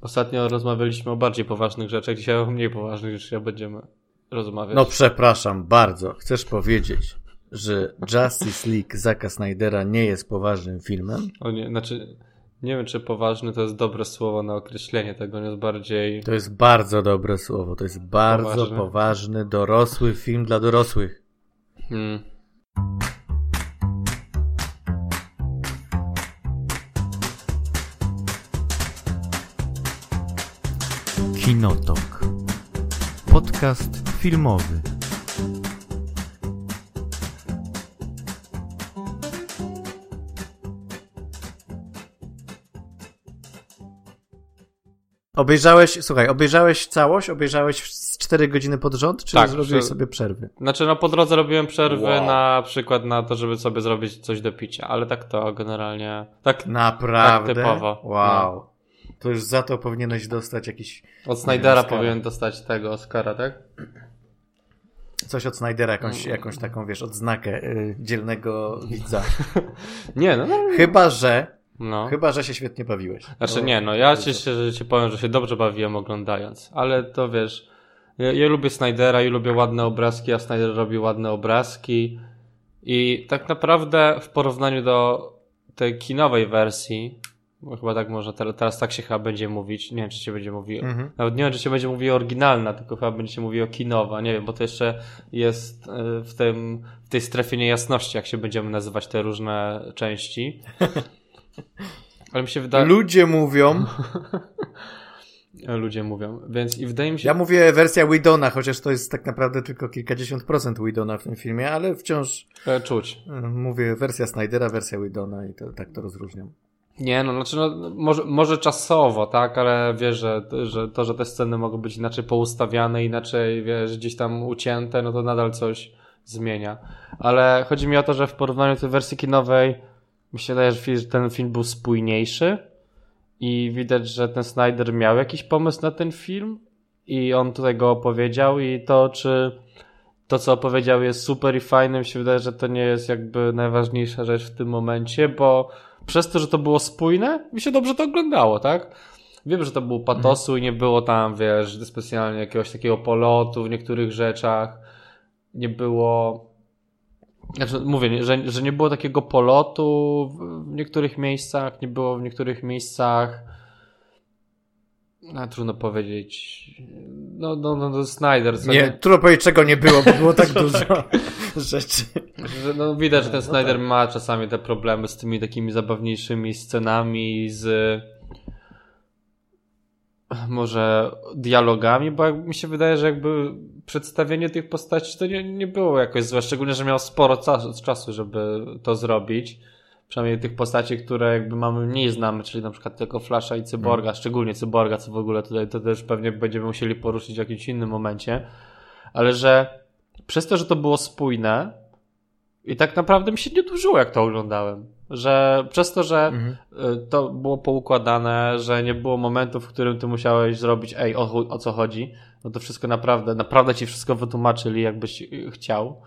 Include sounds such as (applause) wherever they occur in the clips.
Ostatnio rozmawialiśmy o bardziej poważnych rzeczach, dzisiaj o mniej poważnych rzeczach będziemy rozmawiać. No przepraszam bardzo. Chcesz powiedzieć, że Justice League Zaka Snydera nie jest poważnym filmem? O nie, znaczy, nie wiem czy poważny to jest dobre słowo na określenie tego, nie jest bardziej... To jest bardzo dobre słowo. To jest bardzo Poważny. poważny, dorosły film dla dorosłych. Hmm. Kinotok. Podcast filmowy. Obejrzałeś, słuchaj, obejrzałeś całość? Obejrzałeś z 4 godziny pod rząd, czy Tak, zrobiłeś przy- sobie przerwy? Znaczy, no po drodze robiłem przerwy Wow. na przykład na to, żeby sobie zrobić coś do picia, ale tak to generalnie... Tak Naprawdę? Tak typowo. Wow. To już za to powinieneś dostać jakiś od Snydera powinien dostać tego Oscara, tak? coś od Snydera, jakąś, jakąś taką, wiesz, odznakę y, dzielnego widza. (laughs) Nie, no, no. Chyba, że no. chyba, że się świetnie bawiłeś. Znaczy To- nie, no ja ci, się, ci powiem, że się dobrze bawiłem oglądając, ale to wiesz, ja, ja lubię Snydera i lubię ładne obrazki, a Snyder robi ładne obrazki i tak naprawdę w porównaniu do tej kinowej wersji, bo chyba tak może, teraz, tak się chyba będzie mówić, nie wiem czy się będzie mówiło, Mhm. nawet nie wiem czy się będzie mówiło oryginalna, tylko chyba będzie się mówiło kinowa, nie wiem, bo to jeszcze jest y, w tym, w tej strefie niejasności, jak się będziemy nazywać te różne części. (laughs) Ale mi się wydaje... Ludzie mówią, (laughs) ludzie mówią. Więc i wydaje mi się. ja mówię wersja Widona, chociaż to jest tak naprawdę tylko kilkadziesiąt procent Widona w tym filmie, ale wciąż E, czuć. y, mówię wersja Snydera, wersja Widona i to, tak to rozróżniam. Nie, no, znaczy, no, może, może czasowo, tak, ale wiesz, że, że to, że te sceny mogą być inaczej poustawiane, inaczej, wiesz, gdzieś tam ucięte, no to nadal coś zmienia. Ale chodzi mi o to, że w porównaniu do tej wersji kinowej, mi się wydaje, że ten film był spójniejszy i widać, że ten Snyder miał jakiś pomysł na ten film i on tutaj go opowiedział i to, czy to, co opowiedział jest super i fajne, mi się wydaje, że to nie jest jakby najważniejsza rzecz w tym momencie, bo przez to, że to było spójne, mi się dobrze to oglądało, tak? Wiem, że to było patosu i nie było tam, wiesz, specjalnie jakiegoś takiego polotu w niektórych rzeczach. Nie było. Znaczy, mówię, nie- że, że nie było takiego polotu w, niektórych miejscach, nie było w niektórych miejscach. No, trudno powiedzieć. No, no, no, no Snyder. co Nie, trudno powiedzieć czego nie było, bo było tak (laughs) dużo rzeczy. Że, no, widać, że ten No Snyder tak. ma czasami te problemy z tymi takimi zabawniejszymi scenami, z może dialogami, bo mi się wydaje, że jakby przedstawienie tych postaci to nie, nie było jakoś złe, szczególnie, że miał sporo czasu, czasu, żeby to zrobić. Przynajmniej tych postaci, które jakby mamy mniej znamy, czyli na przykład tylko Flasha i Cyborga, szczególnie Cyborga, co w ogóle tutaj to też pewnie będziemy musieli poruszyć w jakimś innym momencie. Ale że przez to, że to było spójne i tak naprawdę mi się nie dłużyło, jak to oglądałem. Że przez to, że Mhm. y, to było poukładane, że nie było momentu, w którym ty musiałeś zrobić, ej, o, o co chodzi, no to wszystko naprawdę, naprawdę ci wszystko wytłumaczyli, jakbyś y, chciał.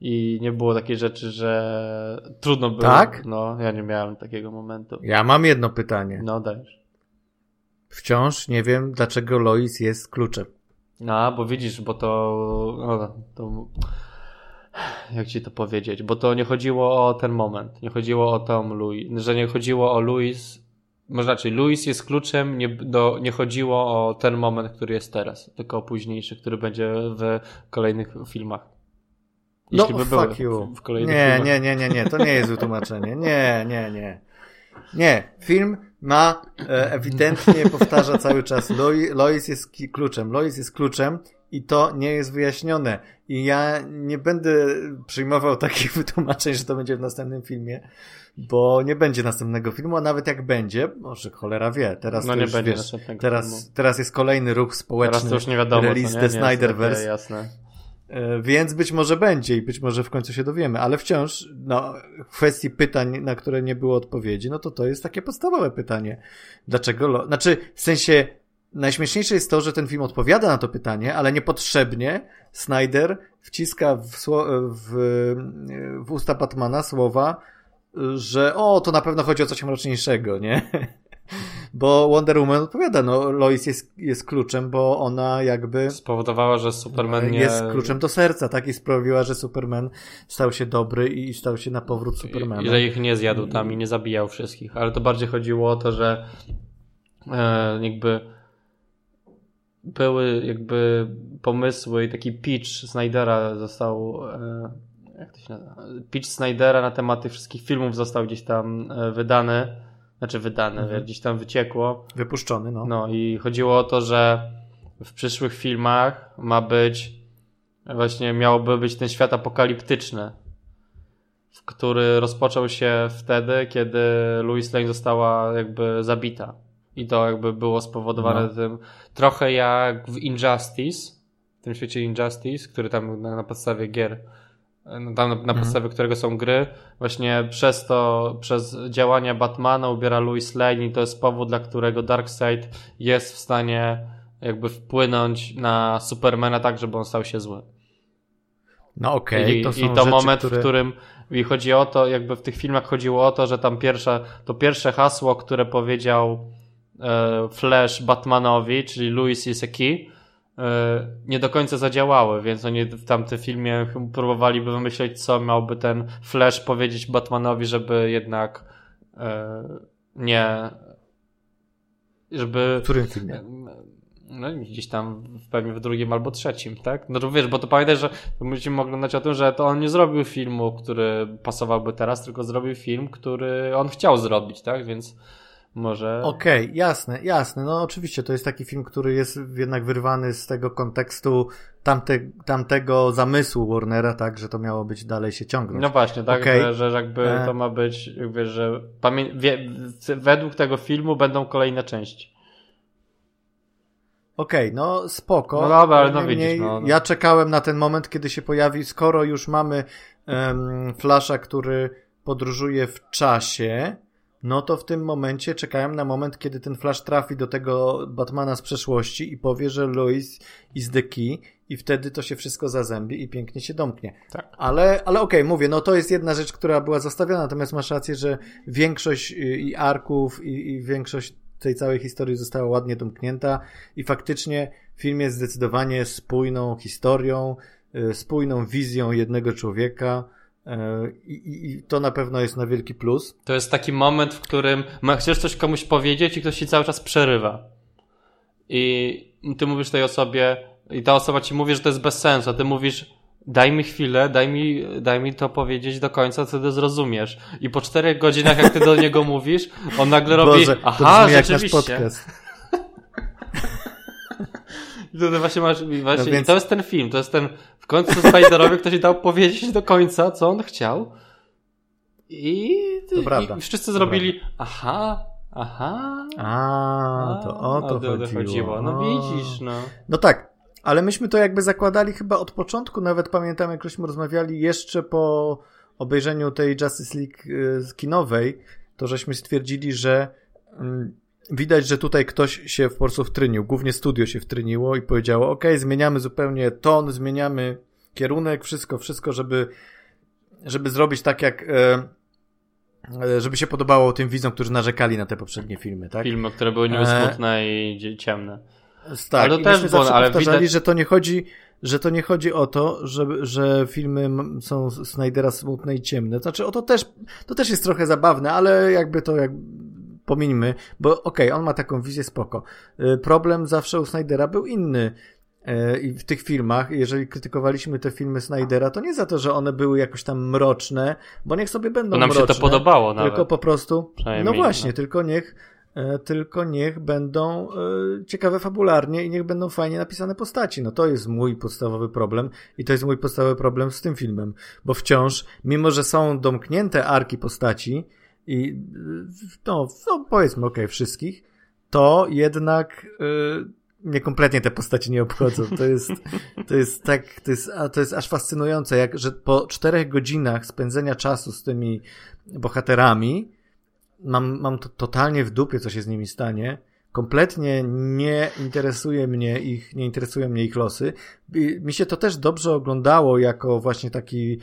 I nie było takiej rzeczy, że trudno było. Tak? No, ja nie miałem takiego momentu. Ja mam jedno pytanie. No, dajesz. Wciąż nie wiem, dlaczego Lois jest kluczem. No, bo widzisz, bo to, no, to. Jak ci to powiedzieć? Bo to nie chodziło o ten moment. Nie chodziło o Tom Louis. Że nie chodziło o Louis. Może znaczy, Louis jest kluczem, nie, do, nie chodziło o ten moment, który jest teraz, tylko o późniejszy, który będzie w kolejnych filmach. No, Jeśli by były fuck you. w, w kolejnych Nie, filmach. nie, nie, nie, nie, to nie jest wytłumaczenie. Nie, nie, nie. Nie, film ma e, ewidentnie powtarza cały czas Loi- Lois jest kluczem, Lois jest kluczem i to nie jest wyjaśnione. I ja nie będę przyjmował (laughs) takich wytłumaczeń, że to będzie w następnym filmie, bo nie będzie następnego filmu, a nawet jak będzie, może cholera wie, teraz No nie już, będzie wiesz, teraz, filmu. teraz jest kolejny ruch społeczny. Teraz to już nie wiadomo. Release nie? the Snyderverse. Jasne. E, Więc być może będzie i być może w końcu się dowiemy, ale wciąż no, w kwestii pytań, na które nie było odpowiedzi, no to to jest takie podstawowe pytanie. Dlaczego? Lo... Znaczy, w sensie najśmieszniejsze jest to, że ten film odpowiada na to pytanie, ale niepotrzebnie Snyder wciska w, w, w usta Batmana słowa, że o, to na pewno chodzi o coś mroczniejszego, nie? (laughs) bo Wonder Woman odpowiada, no Lois jest, jest kluczem, bo ona jakby spowodowała, że Superman nie... jest kluczem do serca, tak? I sprawiła, że Superman stał się dobry i stał się na powrót Supermana. Ile ich nie zjadł tam i nie zabijał wszystkich, ale to bardziej chodziło o to, że e, jakby były jakby pomysły i taki pitch Snydera został e, jak to się nazywa? Pitch Snydera na temat tych wszystkich filmów został gdzieś tam e, wydany, znaczy wydany, mhm. gdzieś tam wyciekło. Wypuszczony, no. No i chodziło o to, że w przyszłych filmach ma być właśnie miałoby być ten świat apokaliptyczny, który rozpoczął się wtedy, kiedy Louis Lane została jakby zabita. I to jakby było spowodowane no. tym trochę jak w Injustice, w tym świecie Injustice, który tam na, na podstawie gier, no, tam na, na mhm. podstawie którego są gry, właśnie przez to, przez działania Batmana ubiera Louis Lane i to jest powód, dla którego Darkseid jest w stanie jakby wpłynąć na Supermana tak, żeby on stał się zły. No okej, okay, to I, i to rzeczy, moment, które... w którym i chodzi o to, jakby w tych filmach chodziło o to, że tam pierwsze, to pierwsze hasło, które powiedział Flash Batmanowi, czyli Louis is a key, e, nie do końca zadziałały, więc oni w tamtym filmie próbowaliby wymyśleć, co miałby ten Flash powiedzieć Batmanowi, żeby jednak e, nie żeby w którym filmie? no gdzieś tam pewnie w drugim albo trzecim, tak? No to wiesz, bo to pamiętaj, że musimy oglądać o tym, że to on nie zrobił filmu, który pasowałby teraz, tylko zrobił film, który on chciał zrobić, tak? Więc może... Okej, okay, jasne, jasne. No oczywiście to jest taki film, który jest jednak wyrwany z tego kontekstu tamte, tamtego zamysłu Warnera, tak, że to miało być dalej się ciągnąć. No właśnie, tak, okay. że, że jakby e... to ma być, wiesz, że pamię... według tego filmu będą kolejne części. Okej, okay, no spoko. No dobra, ale no widzisz, no, no. Ja czekałem na ten moment, kiedy się pojawi, skoro już mamy um, Flasha, który podróżuje w czasie, no to w tym momencie czekałem na moment, kiedy ten Flash trafi do tego Batmana z przeszłości i powie, że Lois is the key i wtedy to się wszystko zazębi i pięknie się domknie. Tak. Ale, ale okej, okay, mówię, no to jest jedna rzecz, która była zostawiona, natomiast masz rację, że większość y, i arków i, i większość tej całej historii została ładnie domknięta i faktycznie film jest zdecydowanie spójną historią, y, spójną wizją jednego człowieka. Y, I, I, to na pewno jest na wielki plus. To jest taki moment, w którym chcesz coś komuś powiedzieć i ktoś ci cały czas przerywa. I ty mówisz tej osobie, i ta osoba ci mówi, że to jest bez sensu, a ty mówisz, daj mi chwilę, daj mi, daj mi to powiedzieć do końca, wtedy zrozumiesz. I po czterech godzinach, jak ty do niego (laughs) mówisz, on nagle robi, Boże, aha, rzeczywiście. (laughs) I to właśnie masz, właśnie, no więc... to jest ten film, to jest ten, w końcu Spiderowi ktoś dał powiedzieć do końca, co on chciał. I, i, wszyscy zrobili, aha, aha. A, to o to, to chodziło. chodziło. No widzisz, no. No tak, ale myśmy to jakby zakładali chyba od początku, nawet pamiętam, jak żeśmy rozmawiali jeszcze po obejrzeniu tej Justice League y, kinowej, to żeśmy stwierdzili, że mm, widać, że tutaj ktoś się po prostu wtrynił, głównie studio się wtryniło i powiedziało, ok, zmieniamy zupełnie ton, zmieniamy kierunek, wszystko, wszystko, żeby, żeby zrobić tak jak e, e, żeby się podobało tym widzom, którzy narzekali na te poprzednie filmy, tak? Filmy, które były niby smutne e... i ciemne. Tak, ale to też było, ale powtarzali, widać... że to nie chodzi, że to nie chodzi o to, że, że filmy są Snydera smutne i ciemne. Znaczy, o to też, to też jest trochę zabawne, ale jakby to jak pomińmy, bo okej, okay, on ma taką wizję spoko. Y, problem zawsze u Snydera był inny. Y, I w tych filmach, jeżeli krytykowaliśmy te filmy Snydera, to nie za to, że one były jakoś tam mroczne, bo niech sobie będą to nam mroczne. się to podobało nawet. Tylko po prostu, no właśnie, no. tylko niech E, tylko niech będą ciekawe fabularnie i niech będą fajnie napisane postaci. No to jest mój podstawowy problem i to jest mój podstawowy problem z tym filmem, bo wciąż, mimo że są domknięte arki postaci i no, no powiedzmy okej, okay, wszystkich, to jednak yy, mnie kompletnie te postaci nie obchodzą. To jest, to jest tak, to jest, to jest aż fascynujące, jak, że po czterech godzinach spędzenia czasu z tymi bohaterami mam, mam to totalnie w dupie, co się z nimi stanie, kompletnie nie interesuje mnie ich, nie interesują mnie ich losy. Mi się to też dobrze oglądało jako właśnie taki,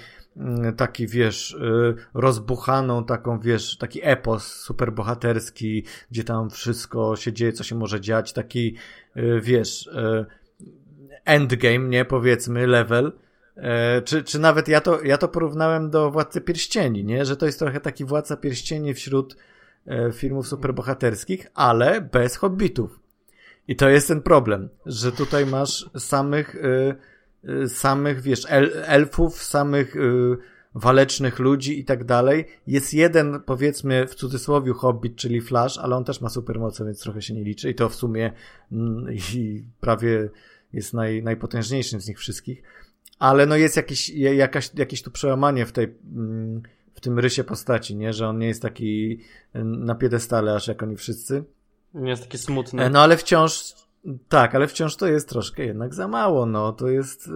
taki wiesz, y, rozbuchaną taką, wiesz, taki epos superbohaterski, gdzie tam wszystko się dzieje, co się może dziać, taki, y, wiesz, y, endgame, nie, powiedzmy, level. E, czy, czy nawet ja to, ja to porównałem do Władcy Pierścieni, nie? Że to jest trochę taki Władca Pierścieni wśród E, filmów superbohaterskich, ale bez hobbitów. I to jest ten problem, że tutaj masz samych, samych, wiesz, el, elfów, samych y, walecznych ludzi i tak dalej. Jest jeden, powiedzmy, w cudzysłowie hobbit, czyli Flash, ale on też ma supermoce, więc trochę się nie liczy i to w sumie mm, (laughs) i prawie jest naj, najpotężniejszym z nich wszystkich. Ale no jest jakieś, jakaś, jakieś tu przełamanie w tej, mm, w tym rysie postaci, nie? Że on nie jest taki na piedestale aż jak oni wszyscy. Nie jest taki smutny. E, no ale wciąż, tak, ale wciąż to jest troszkę jednak za mało, no. To jest...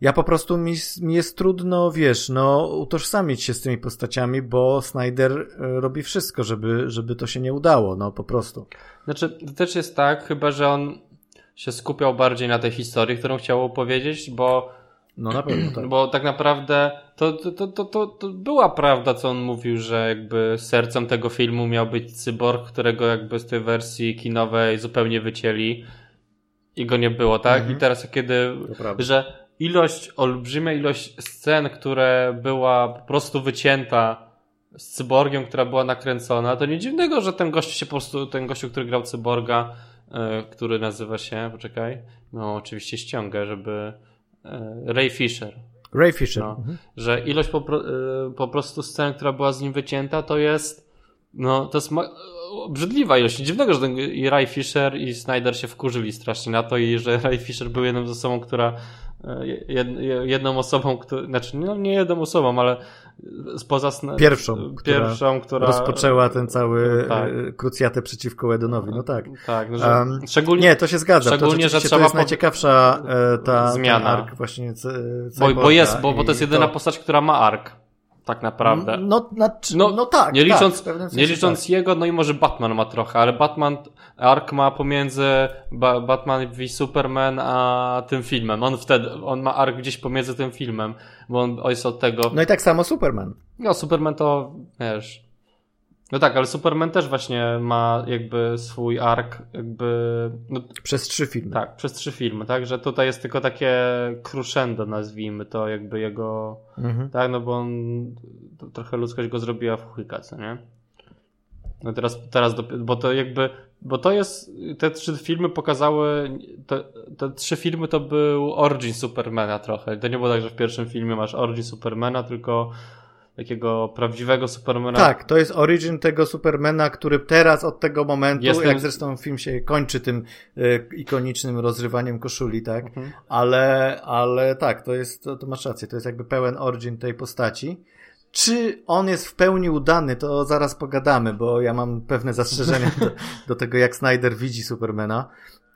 Ja po prostu mi, mi jest trudno, wiesz, no, utożsamić się z tymi postaciami, bo Snyder e, robi wszystko, żeby, żeby to się nie udało, no po prostu. Znaczy, to też jest tak, chyba że on się skupiał bardziej na tej historii, którą chciał opowiedzieć, bo no na pewno tak. Bo tak naprawdę to, to, to, to, to była prawda, co on mówił, że jakby sercem tego filmu miał być cyborg, którego jakby z tej wersji kinowej zupełnie wycięli i go nie było, tak? Mhm. I teraz kiedy, że ilość, olbrzymia ilość scen, które była po prostu wycięta z cyborgiem, która była nakręcona, to nie dziwnego, że ten gość się po prostu, ten gościu, który grał cyborga, yy, który nazywa się, poczekaj, no oczywiście ściągę, żeby Ray Fisher. Ray Fisher. No, mhm. Że ilość po, e, po, prostu scen, która była z nim wycięta, to jest no, to jest obrzydliwa ilość. Dziwnego, że ten, i Ray Fisher i Snyder się wkurzyli strasznie na to i że Ray Fisher był jedną z osobą, która e, jedną osobą, która, znaczy no, nie jedną osobą, ale spoza pierwszą, pierwszą która, rozpoczęła ten cały tak. krucjatę przeciwko Wedonowi. No tak. Tak, no, że um, szczególnie, nie, to się zgadza. Szczególnie, to, że trzeba to jest najciekawsza e, ta zmiana. ark właśnie. Bo, bo jest, bo, bo to jest jedyna to... postać, która ma ark tak naprawdę. No, no, no, no tak. Nie licząc, tak, nie licząc tak. jego, no i może Batman ma trochę, ale Batman, Ark ma pomiędzy ba Batman v Superman a tym filmem. On wtedy, on ma Ark gdzieś pomiędzy tym filmem, bo on jest od tego. No i tak samo Superman. No, Superman to, wiesz, no tak, ale Superman też właśnie ma jakby swój ark, jakby. No, przez trzy filmy. Tak, przez trzy filmy, tak, że tutaj jest tylko takie crescendo, nazwijmy to, jakby jego. Mhm. Tak, no bo on. trochę ludzkość go zrobiła w chujka, co nie? No teraz, teraz, bo to jakby, bo to jest, te trzy filmy pokazały, te, te trzy filmy to był origin Supermana trochę. To nie było tak, że w pierwszym filmie masz origin Supermana, tylko takiego prawdziwego Supermana. Tak, to jest origin tego Supermana, który teraz od tego momentu, Jestem... jak zresztą film się kończy tym y, ikonicznym rozrywaniem koszuli, tak? Mhm. Ale, ale tak, to jest, to, to masz rację, to jest jakby pełen origin tej postaci. Czy on jest w pełni udany, to zaraz pogadamy, bo ja mam pewne zastrzeżenia do, (laughs) do tego, jak Snyder widzi Supermana.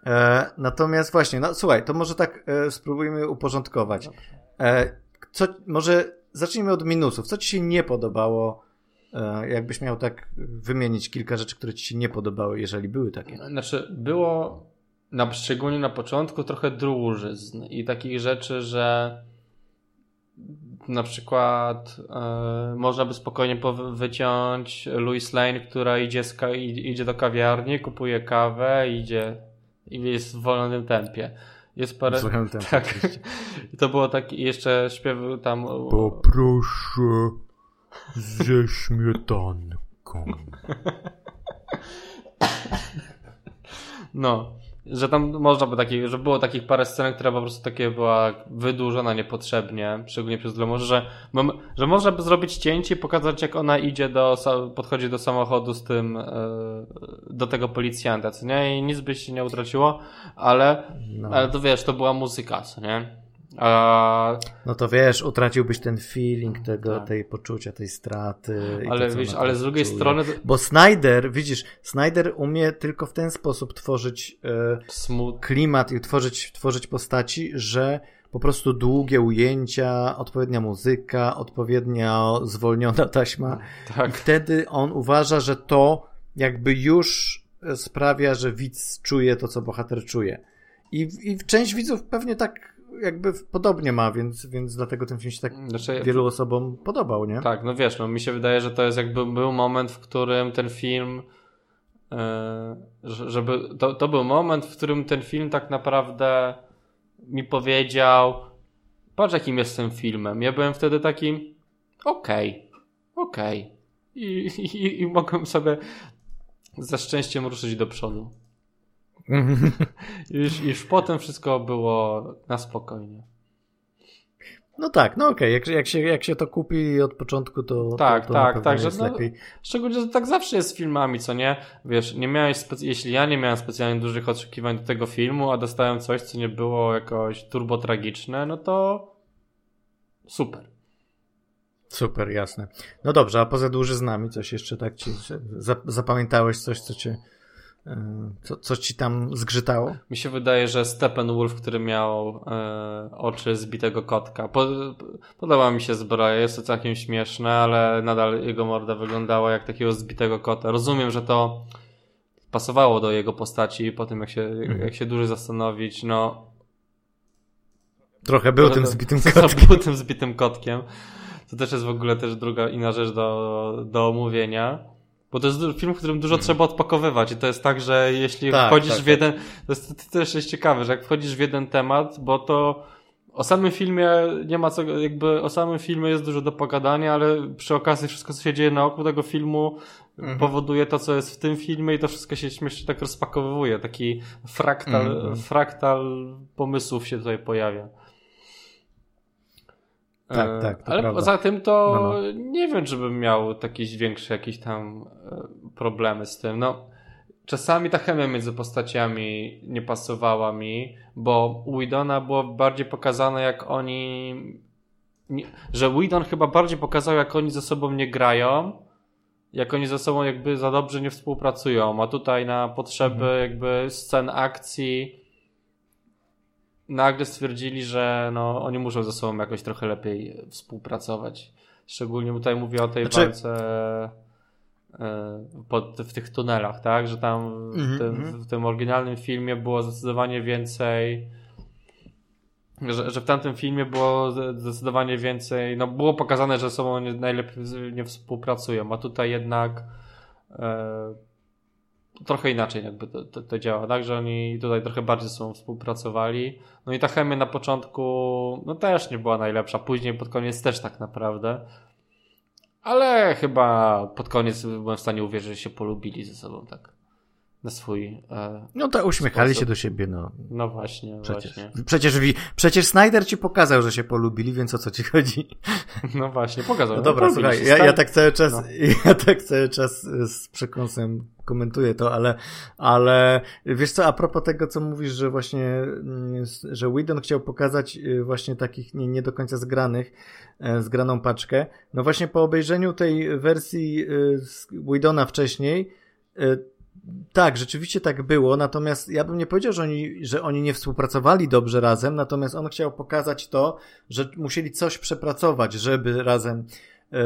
E, natomiast właśnie, no słuchaj, to może tak e, spróbujmy uporządkować. E, co, może zacznijmy od minusów. Co ci się nie podobało? E, jakbyś miał tak wymienić kilka rzeczy, które ci się nie podobały, jeżeli były takie. Znaczy, było na, szczególnie na początku trochę drużyzn i takich rzeczy, że na przykład e, można by spokojnie wyciąć Louis Lane, która idzie, idzie do kawiarni, kupuje kawę, idzie i jest w wolnym tempie. Jest parę. Słuchałem ten. Tak. (laughs) To było tak, jeszcze śpiew tam. Poproszę ze śmietanką. No że tam można by takich, że było takich parę scen, która po prostu takie była wydłużona niepotrzebnie, szczególnie przez Dlomo, że, że można by zrobić cięcie i pokazać jak ona idzie do, podchodzi do samochodu z tym, e, do tego policjanta, co nie? I nic by się nie utraciło, ale, no. ale to wiesz, to była muzyka, co nie? A... No to wiesz, utraciłbyś ten feeling tego, tak. tej poczucia, tej straty. Ale to, wiesz, ale z drugiej czuje. strony. Bo Snyder, widzisz, Snyder umie tylko w ten sposób tworzyć e, klimat i tworzyć, tworzyć postaci, że po prostu długie ujęcia, odpowiednia muzyka, odpowiednia zwolniona taśma. Tak. I wtedy on uważa, że to jakby już sprawia, że widz czuje to, co bohater czuje. I, i część widzów pewnie tak jakby podobnie ma, więc, więc dlatego ten film się tak znaczy, wielu osobom podobał, nie? Tak, no wiesz, no mi się wydaje, że to jest jakby był moment, w którym ten film yy, żeby to, to był moment, w którym ten film tak naprawdę mi powiedział patrz jakim jestem filmem. Ja byłem wtedy takim okej, okay, okej. Okay. I, i, I mogłem sobie ze szczęściem ruszyć do przodu. (laughs) już, już potem wszystko było na spokojnie. No tak, no okej, okay. jak, jak, się, jak się to kupi od początku, to. Tak, to, to tak, tak. Że no, lepiej. Szczególnie, że tak zawsze jest z filmami, co nie? Wiesz, nie miałeś jeśli ja nie miałem specjalnie dużych oczekiwań do tego filmu, a dostałem coś, co nie było jakoś turbo tragiczne, no to super. Super, jasne. No dobrze, a poza dłużyznami coś jeszcze tak ci zapamiętałeś coś, co cię co, coś ci tam zgrzytało? Mi się wydaje, że Steppenwolf, który miał e, oczy zbitego kotka. Po, podoba mi się zbroja, jest to całkiem śmieszne, ale nadal jego morda wyglądała jak takiego zbitego kota. Rozumiem, że to pasowało do jego postaci po tym, jak się, mhm. jak się dłużej zastanowić, no... Trochę był tym zbitym (laughs) kotkiem. Był tym zbitym kotkiem. To też jest w ogóle też druga inna rzecz do, do omówienia. Bo to jest film, w którym dużo hmm. trzeba odpakowywać i to jest tak, że jeśli tak, wchodzisz tak, w jeden, to jest to też jest ciekawe, że jak wchodzisz w jeden temat, bo to o samym filmie nie ma co, jakby o samym filmie jest dużo do pogadania, ale przy okazji wszystko, co się dzieje na oku tego filmu mhm. powoduje to, co jest w tym filmie i to wszystko się śmiesznie tak rozpakowuje. Taki fraktal, mhm. fraktal pomysłów się tutaj pojawia. Tak, e, tak. Ale prawda. poza tym to no, no. nie wiem, czy bym miał jakieś większe jakieś tam e, problemy z tym. No, czasami ta chemia między postaciami nie pasowała mi, bo u Widona było bardziej pokazane, jak oni. Nie, że Widon chyba bardziej pokazał, jak oni ze sobą nie grają, jak oni ze sobą jakby za dobrze nie współpracują, a tutaj na potrzeby mhm. jakby scen akcji nagle stwierdzili, że no, oni muszą ze sobą jakoś trochę lepiej współpracować. Szczególnie tutaj mówię o tej znaczy... walce e, pod, w tych tunelach, tak? Że tam w, mm -hmm. tym, w tym oryginalnym filmie było zdecydowanie więcej. Że, że w tamtym filmie było zdecydowanie więcej. No, było pokazane, że ze sobą nie, najlepiej nie współpracują, a tutaj jednak. E, trochę inaczej jakby to, to, to, działa, tak? Że oni tutaj trochę bardziej ze sobą współpracowali. No i ta chemia na początku no też nie była najlepsza, później pod koniec też tak naprawdę. Ale chyba pod koniec byłem w stanie uwierzyć, że się polubili ze sobą tak na swój. E, no to uśmiechali sposób. się do siebie, no. No właśnie, przecież, właśnie. Przecież, przecież Snyder ci pokazał, że się polubili, więc o co ci chodzi? (laughs) No właśnie, pokazał. No dobra, słuchaj, ja, ja, tak cały czas, no. (laughs) ja tak cały czas z przekąsem komentuję to, ale, ale wiesz co, a propos tego, co mówisz, że właśnie, mm, że Whedon chciał pokazać y, właśnie takich nie, nie do końca zgranych, e, zgraną paczkę, no właśnie po obejrzeniu tej wersji y, Whedona wcześniej, y, tak, rzeczywiście tak było, natomiast ja bym nie powiedział, że oni, że oni nie współpracowali dobrze razem, natomiast on chciał pokazać to, że musieli coś przepracować, żeby razem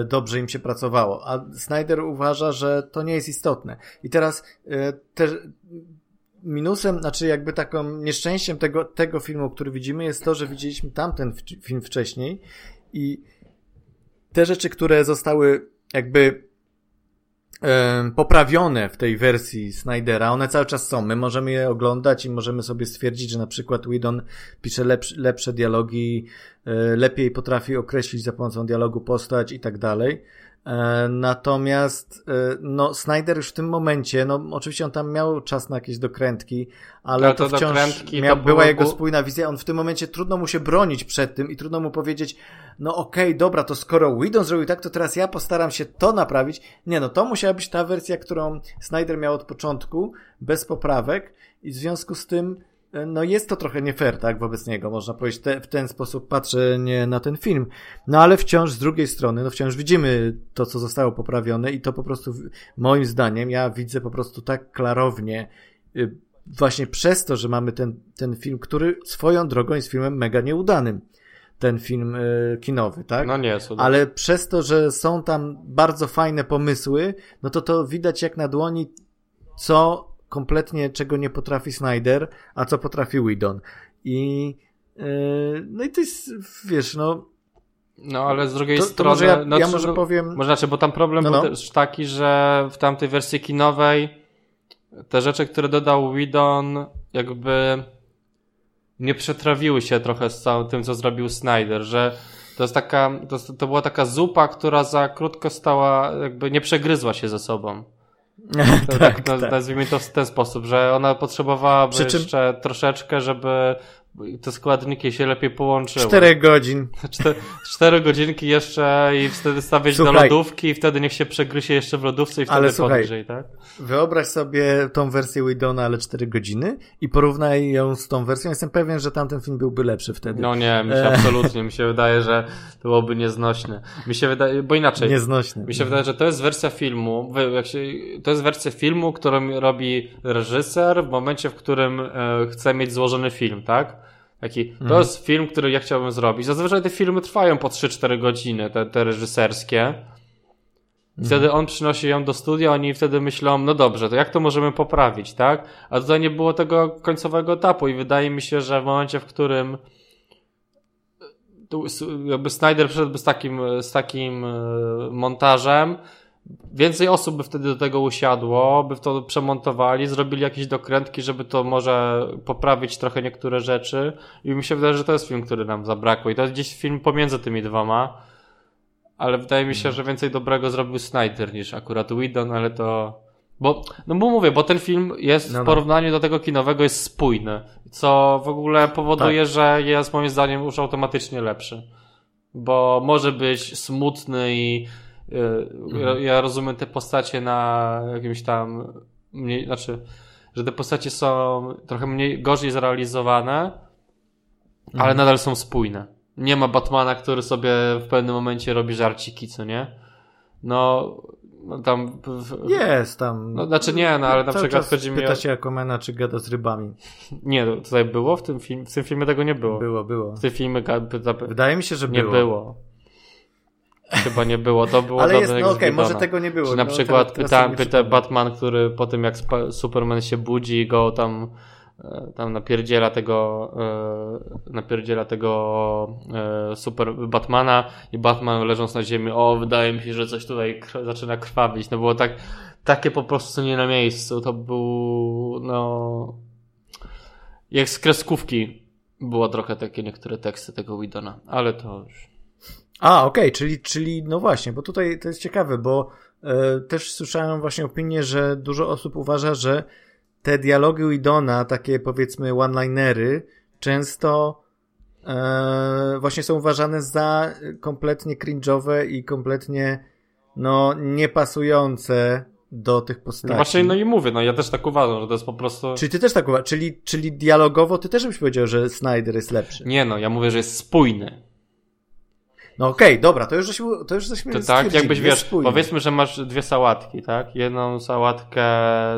dobrze im się pracowało. A Snyder uważa, że to nie jest istotne. I teraz e, też minusem, znaczy jakby taką nieszczęściem tego, tego filmu, który widzimy, jest to, że widzieliśmy tamten film wcześniej i te rzeczy, które zostały jakby poprawione w tej wersji Snydera. One cały czas są. My możemy je oglądać i możemy sobie stwierdzić, że na przykład Whedon pisze lepsze, lepsze dialogi, e, lepiej potrafi określić za pomocą dialogu postać i tak dalej. E, natomiast e, no, Snyder już w tym momencie, no oczywiście on tam miał czas na jakieś dokrętki, ale, ale to, to wciąż miał, to była jego spójna wizja. On w tym momencie trudno mu się bronić przed tym i trudno mu powiedzieć, no okej, okay, dobra, to skoro Whedon zrobił tak, to teraz ja postaram się to naprawić. Nie, no to musiała być ta wersja, którą Snyder miał od początku, bez poprawek i w związku z tym no jest to trochę nie fair, tak, wobec niego, można powiedzieć, te, w ten sposób patrzenie na ten film. No ale wciąż z drugiej strony, no wciąż widzimy to, co zostało poprawione i to po prostu, moim zdaniem, ja widzę po prostu tak klarownie, y, właśnie przez to, że mamy ten, ten film, który swoją drogą jest filmem mega nieudanym. ten film y, kinowy, tak? No nie, są Ale przez to, że są tam bardzo fajne pomysły, no to to widać jak na dłoni, co kompletnie czego nie potrafi Snyder, a co potrafi Whedon. I yy, no i to jest, wiesz, no no ale z drugiej to, to strony. może ja, no, ja czy- może powiem. Może znaczy, bo tam problem No, był no. też taki, że w tamtej wersji kinowej te rzeczy, które dodał Whedon, jakby nie przetrawiły się trochę z całym tym, co zrobił Snyder, że to jest taka, to, to była taka zupa, która za krótko stała, jakby nie przegryzła się ze sobą. (laughs) To, tak, tak, tak. Nazwijmy to w ten sposób, że ona potrzebowałaby czym- jeszcze troszeczkę, żeby te składniki się lepiej połączyły. Czterech godzin. (laughs) Czte, cztery godzinki jeszcze i wtedy stawiać do Słuchaj. lodówki i wtedy niech się przegryzie jeszcze w lodówce i wtedy Ale słuchaj, podgrzej, tak? Wyobraź sobie tą wersję Widona, ale 4 godziny i porównaj ją z tą wersją. Jestem pewien, że tamten film byłby lepszy wtedy. No nie, mi się E. absolutnie, mi się wydaje, że to byłoby nieznośne. Mi się wydaje, bo inaczej, Nieznośny. mi się wydaje, że to jest wersja filmu, to jest wersja filmu, którą robi reżyser w momencie, w którym e, chce mieć złożony film, tak? Taki, to Mhm. jest film, który ja chciałbym zrobić. Zazwyczaj te filmy trwają po 3-4 godziny, te, te reżyserskie. I Wtedy on przynosi ją do studia, oni wtedy myślą, no dobrze, to jak to możemy poprawić, tak? A tutaj nie było tego końcowego etapu i wydaje mi się, że w momencie, w którym tu s- jakby Snyder przyszedłby z takim, z takim e, montażem, więcej osób by wtedy do tego usiadło, by w to przemontowali, zrobili jakieś dokrętki, żeby to może poprawić trochę niektóre rzeczy i mi się wydaje, że to jest film, który nam zabrakło i to jest gdzieś film pomiędzy tymi dwoma, ale wydaje mi się, że więcej dobrego zrobił Snyder niż akurat Whedon, ale to... Bo, no bo mówię, bo ten film jest No, w no. porównaniu do tego kinowego jest spójny, co w ogóle powoduje, Tak. że jest moim zdaniem już automatycznie lepszy. Bo może być smutny i Mhm. Ja rozumiem te postacie na jakimś tam mniej, znaczy, że te postacie są trochę mniej, gorzej zrealizowane, ale Mhm. nadal są spójne. Nie ma Batmana, który sobie w pewnym momencie robi żarciki, co nie? No, no tam... W, Jest tam. No, znaczy nie, no, ale na przykład chodzi mi pyta się Aquamana, czy gada z rybami. (laughs) Nie, no, tutaj było w tym filmie? W tym filmie tego nie było. Było, było. W tym filmie Wydaje mi się, że nie było. było. Chyba nie było, to było Ale jest, no okej, z może tego nie było. Czy na no, przykład teraz pyta. Batman, który po tym jak Superman się budzi i go tam e, tam napierdziela tego e, napierdziela tego e, super Batmana i Batman leżąc na ziemi, o wydaje mi się, że coś tutaj zaczyna krwawić. No było tak takie po prostu nie na miejscu. To był no jak z kreskówki było trochę takie niektóre teksty tego Widona, ale to już A, okej, czyli, czyli no właśnie, bo tutaj to jest ciekawe, bo e, też słyszałem właśnie opinię, że dużo osób uważa, że te dialogi Widona, takie powiedzmy one-linery, często e, właśnie są uważane za kompletnie cringe'owe i kompletnie no niepasujące do tych postaci. no właśnie no i mówię, no ja też tak uważam, że to jest po prostu Czyli ty też tak uważasz, czyli, czyli dialogowo ty też byś powiedział, że Snyder jest lepszy. Nie no, ja mówię, że jest spójny. No okej, dobra, to już żeśmy, to już żeśmy To tak, jakbyś wiesz, spójny. powiedzmy, że masz dwie sałatki, tak? Jedną sałatkę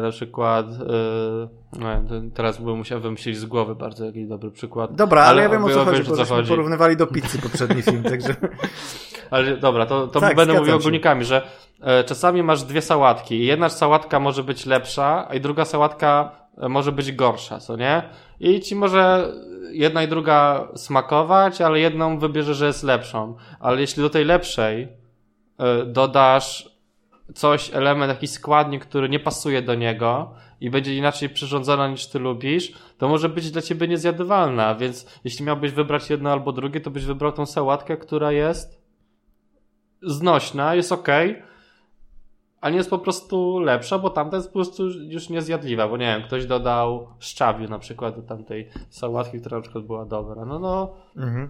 na przykład, yy, no, teraz bym musiał wymyślić z głowy bardzo jakiś dobry przykład. Dobra, ale, ja wiem o co chodzi, bo żeśmy porównywali do pizzy poprzedni film, także... (laughs) Ale dobra, to, to Tak, będę mówił się. ogólnikami, że e, czasami masz dwie sałatki i jedna sałatka może być lepsza, a druga sałatka e, może być gorsza, co nie? I ci może jedna i druga smakować, ale jedną wybierze, że jest lepszą. Ale jeśli do tej lepszej e, dodasz coś, element, jakiś składnik, który nie pasuje do niego i będzie inaczej przyrządzona niż ty lubisz, to może być dla ciebie niezjadywalna, więc jeśli miałbyś wybrać jedno albo drugie, to byś wybrał tą sałatkę, która jest znośna, jest ok, a nie jest po prostu lepsza, bo tamta jest po prostu już niezjadliwa, bo nie wiem, ktoś dodał szczawiu na przykład do tamtej sałatki, która na przykład była dobra. No, no, Mhm.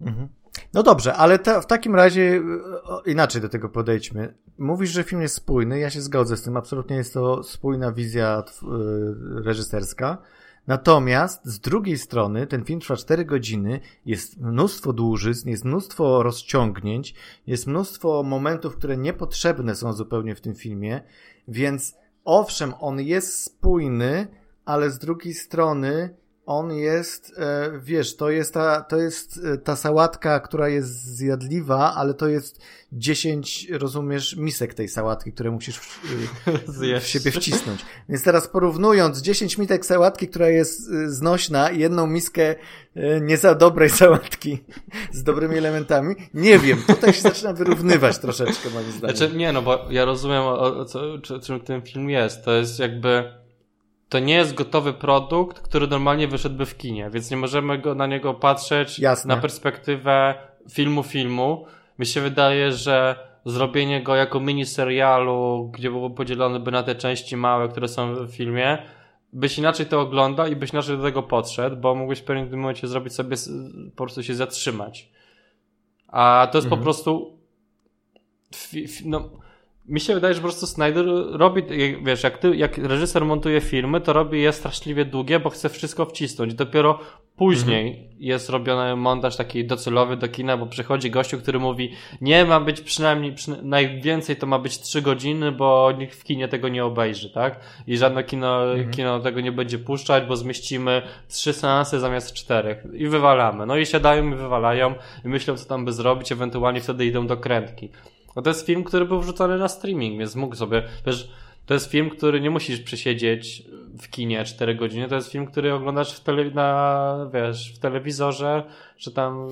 Mhm. No dobrze, ale w takim razie o, inaczej do tego podejdźmy. Mówisz, że film jest spójny, ja się zgodzę z tym, absolutnie jest to spójna wizja y, reżyserska. Natomiast z drugiej strony ten film trwa 4 godziny, jest mnóstwo dłużyzn, jest mnóstwo rozciągnięć, jest mnóstwo momentów, które niepotrzebne są zupełnie w tym filmie, więc owszem, on jest spójny, ale z drugiej strony on jest, e, wiesz, to jest, ta, to jest e, ta sałatka, która jest zjadliwa, ale to jest 10, rozumiesz, misek tej sałatki, które musisz w, w, w siebie wcisnąć. Więc teraz porównując 10 mitek sałatki, która jest e, znośna i jedną miskę nie za dobrej sałatki z dobrymi elementami, nie wiem, tutaj się zaczyna wyrównywać troszeczkę moim zdaniem. Znaczy, nie, no bo ja rozumiem o, o co, czym ten film jest. To jest jakby to nie jest gotowy produkt, który normalnie wyszedłby w kinie, więc nie możemy go, na niego patrzeć Jasne. na perspektywę filmu filmu. Mi się wydaje, że zrobienie go jako mini serialu, gdzie byłoby podzielone by na te części małe, które są w filmie, byś inaczej to oglądał i byś inaczej do tego podszedł, bo mógłbyś w pewnym momencie zrobić sobie, po prostu się zatrzymać. A to jest mhm. po prostu no, mi się wydaje, że po prostu Snyder robi, wiesz, jak, ty, jak reżyser montuje filmy, to robi je straszliwie długie, bo chce wszystko wcisnąć. Dopiero później mhm. jest robiony montaż taki docelowy do kina, bo przychodzi gościu, który mówi, nie ma być przynajmniej, przyna najwięcej to ma być trzy godziny, bo nikt w kinie tego nie obejrzy, tak? I żadne kino, mhm. kino tego nie będzie puszczać, bo zmieścimy trzy seanse zamiast czterech i wywalamy. No i siadają i wywalają i myślą, co tam by zrobić, ewentualnie wtedy idą do krętki. No to jest film, który był wrzucony na streaming, więc mógł sobie, wiesz, to jest film, który nie musisz przesiedzieć w kinie 4 godziny, to jest film, który oglądasz w tele, na, wiesz, w telewizorze, czy tam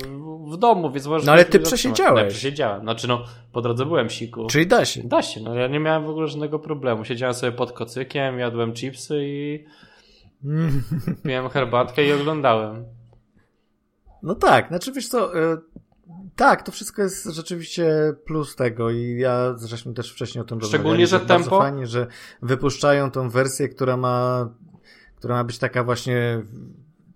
w domu, więc możesz... No ale ty przesiedziałeś. Ja przesiedziałem, znaczy no, po drodze byłem siku. Czyli da się. Da się, no ja nie miałem w ogóle żadnego problemu. Siedziałem sobie pod kocykiem, jadłem chipsy i (laughs) piłem herbatkę i oglądałem. No tak, znaczy wiesz co, y, tak, to wszystko jest rzeczywiście plus tego i ja zresztą też wcześniej o tym Szczególnie, że tempo... Fajnie, że wypuszczają tą wersję, która ma, która ma być taka właśnie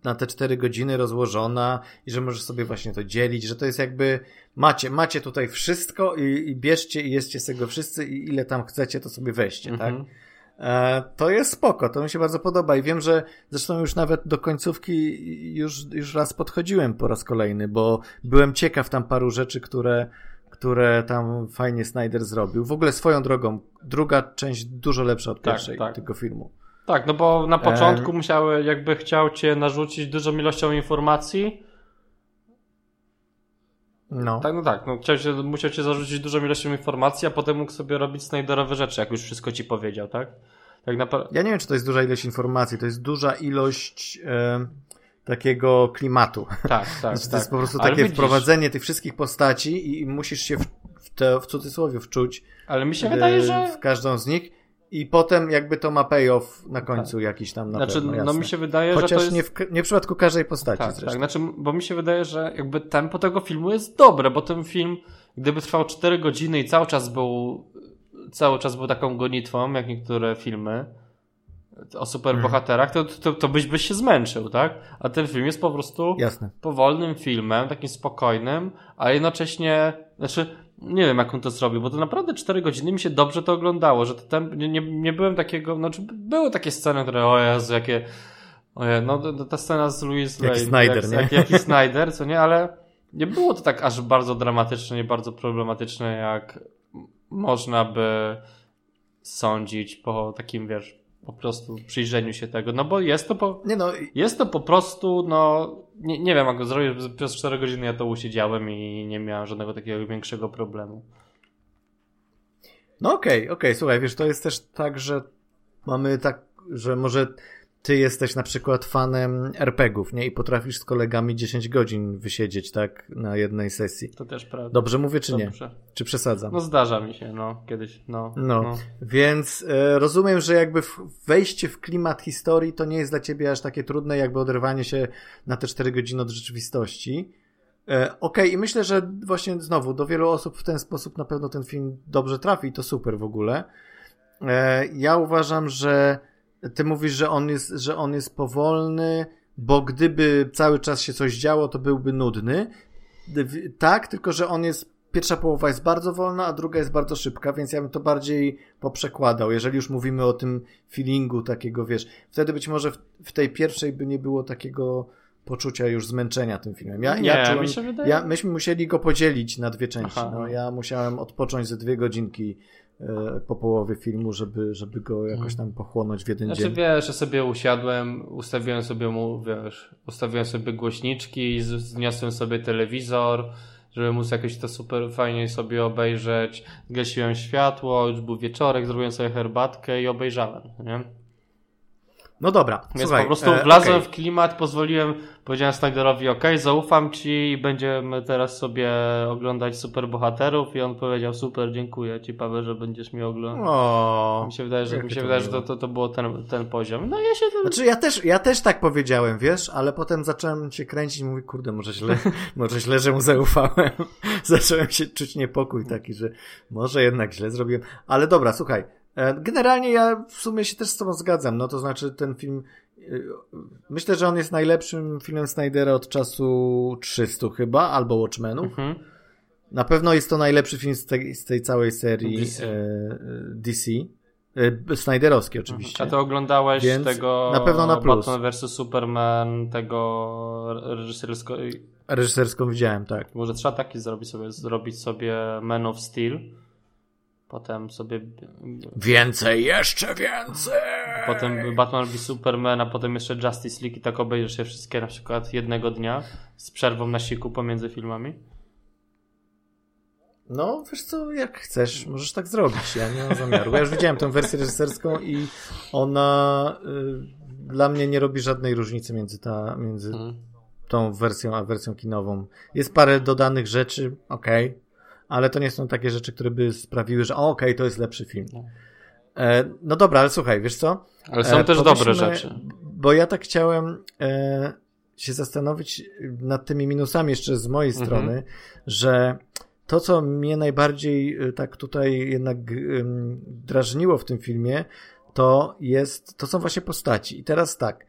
na te cztery godziny rozłożona i że możesz sobie właśnie to dzielić, że to jest jakby macie, macie tutaj wszystko i, i bierzcie i jedzcie z tego wszyscy i ile tam chcecie, to sobie weźcie, tak? mhm. tak? E, to jest spoko, to mi się bardzo podoba i wiem, że zresztą już nawet do końcówki już, już raz podchodziłem po raz kolejny, bo byłem ciekaw tam paru rzeczy, które, które tam fajnie Snyder zrobił. W ogóle swoją drogą, druga część dużo lepsza od tak, pierwszej tak. tego filmu. Tak, no bo na początku e... musiały, jakby chciał cię narzucić dużą ilością informacji. No. Tak, no tak, no chciał cię, musiał cię zarzucić dużą ilością informacji, a potem mógł sobie robić Snyderowe rzeczy, jak już wszystko ci powiedział, tak? Tak naprawdę. Ja nie wiem, czy to jest duża ilość informacji, to jest duża ilość e, takiego klimatu. Tak, tak. (laughs) znaczy, to tak. jest po prostu Ale takie widzisz... wprowadzenie tych wszystkich postaci i musisz się w, w, te, w cudzysłowie wczuć. Ale mi się e, wydaje, że. W każdą z nich. I potem jakby to ma payoff na końcu tak. jakiś tam na znaczy, pewno, No mi się wydaje, Chociaż że to jest... nie, w, nie w przypadku każdej postaci tak, zresztą. Tak, znaczy, bo mi się wydaje, że jakby tempo tego filmu jest dobre, bo ten film, gdyby trwał 4 godziny i cały czas był cały czas był taką gonitwą, jak niektóre filmy, o superbohaterach, to, to, to byś, byś się zmęczył, tak? A ten film jest po prostu Jasne. powolnym filmem, takim spokojnym, a jednocześnie, znaczy, nie wiem jak on to zrobił, bo to naprawdę 4 godziny mi się dobrze to oglądało, że to tam, nie, nie, nie byłem takiego, znaczy były takie sceny, które, o Jezu, jakie, oje, no ta scena z Louis Lane, Snyder, jak, nie? Jak, jaki Snyder, co nie, ale nie było to tak aż bardzo dramatyczne i bardzo problematyczne, jak można by sądzić po takim, wiesz, po prostu przyjrzeniu się tego, no bo jest to po, nie no. jest to po prostu, no nie, nie wiem jak go zrobić, przez 4 godziny ja to usiedziałem i nie miałem żadnego takiego większego problemu. No okej, okay, okej, okay. słuchaj, wiesz, to jest też tak, że mamy tak, że może ty jesteś na przykład fanem RPGów, nie? I potrafisz z kolegami 10 godzin wysiedzieć, tak? Na jednej sesji. To też prawda. Dobrze mówię, czy Dobrze. nie? Czy przesadzam? No zdarza mi się, no, kiedyś, no. No, no. więc e, rozumiem, że jakby wejście w klimat historii to nie jest dla ciebie aż takie trudne, jakby oderwanie się na te 4 godziny od rzeczywistości. E, Okej, okay, i myślę, że właśnie znowu do wielu osób w ten sposób na pewno ten film dobrze trafi i to super w ogóle. E, ja uważam, że ty mówisz, że on jest, że on jest powolny, bo gdyby cały czas się coś działo, to byłby nudny. Tak, tylko że on jest pierwsza połowa jest bardzo wolna, a druga jest bardzo szybka, więc ja bym to bardziej poprzekładał, jeżeli już mówimy o tym feelingu takiego, wiesz, wtedy być może w, w tej pierwszej by nie było takiego poczucia już zmęczenia tym filmem. Ja, nie, ja, czułem, mi ja myśmy musieli go podzielić na dwie części. No, ja musiałem odpocząć ze dwie godzinki po połowie filmu, żeby, żeby go jakoś Mhm. tam pochłonąć w jeden Znaczy dzień. wiesz, że sobie usiadłem, ustawiłem sobie mu, wiesz, ustawiłem sobie głośniczki, z- zniosłem sobie telewizor, żeby móc jakoś to super fajnie sobie obejrzeć. Zgasiłem światło, już był wieczorek, zrobiłem sobie herbatkę i obejrzałem, nie? No dobra, Więc słuchaj. po prostu e, wlazłem okej. w klimat, pozwoliłem, powiedziałem Snyderowi, ok, zaufam ci i będziemy teraz sobie oglądać superbohaterów i on powiedział, super, dziękuję ci Paweł, że będziesz mi oglądał. O, Mi się wydaje, że, mi się to wydaje, że to, to, to było ten, ten poziom. No ja się tam... Znaczy ja też, ja też tak powiedziałem, wiesz, ale potem zacząłem się kręcić i mówię, kurde, może źle, (laughs) może źle, że mu zaufałem. (laughs) zacząłem się czuć niepokój taki, że może jednak źle zrobiłem. Ale dobra, słuchaj, generalnie ja w sumie się też z tobą zgadzam, no to znaczy ten film, e, myślę, że on jest najlepszym filmem Snydera od czasu 300 chyba, albo Watchmenów. Mhm. Na pewno jest to najlepszy film z tej, z tej całej serii DC. e, e, DC. E, Snyderowski oczywiście. A ty oglądałeś Więc tego na pewno na plus. Batman vs Superman, tego reżyserskiego... Reżyserską widziałem, tak. Może trzeba taki zrobić sobie, zrobić sobie Man of Steel. Potem sobie... Więcej, jeszcze więcej! Potem Batman vs Superman, a potem jeszcze Justice League i tak obejrzysz je wszystkie na przykład jednego dnia z przerwą na siku pomiędzy filmami. No, wiesz co, jak chcesz, możesz tak zrobić. Ja nie mam zamiaru. Ja już widziałem tę wersję reżyserską i ona y, dla mnie nie robi żadnej różnicy między, ta, między Mhm. tą wersją a wersją kinową. Jest parę dodanych rzeczy, okej, ale to nie są takie rzeczy, które by sprawiły, że o, okej, to jest lepszy film. No. E, no dobra, ale słuchaj, wiesz co? Ale są E, też dobre rzeczy. Bo ja tak chciałem e, się zastanowić nad tymi minusami jeszcze z mojej Mhm. strony, że to, co mnie najbardziej e, tak tutaj jednak drażniło w tym filmie, to jest, to są właśnie postaci. I teraz tak,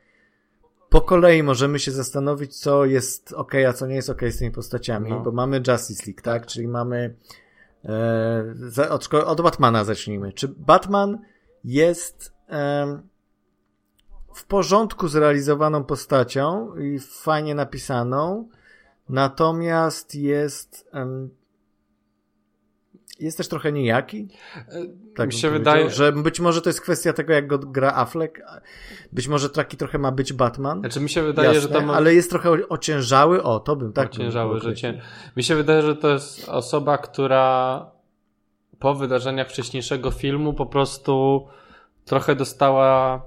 po kolei możemy się zastanowić, co jest ok, a co nie jest ok z tymi postaciami, No. bo mamy Justice League, tak? Czyli mamy e, od, od Batmana zacznijmy. Czy Batman jest em, w porządku zrealizowaną postacią i fajnie napisaną, natomiast jest em, jest też trochę nijaki. Tak Mi się wydaje, że być może to jest kwestia tego, jak go gra Affleck. Być może taki trochę ma być Batman. znaczy mi się wydaje, Jasne, że to ma... ale jest trochę ociężały. O, to bym tak ociężały określił. Mi się wydaje, że to jest osoba, która po wydarzeniach wcześniejszego filmu po prostu trochę dostała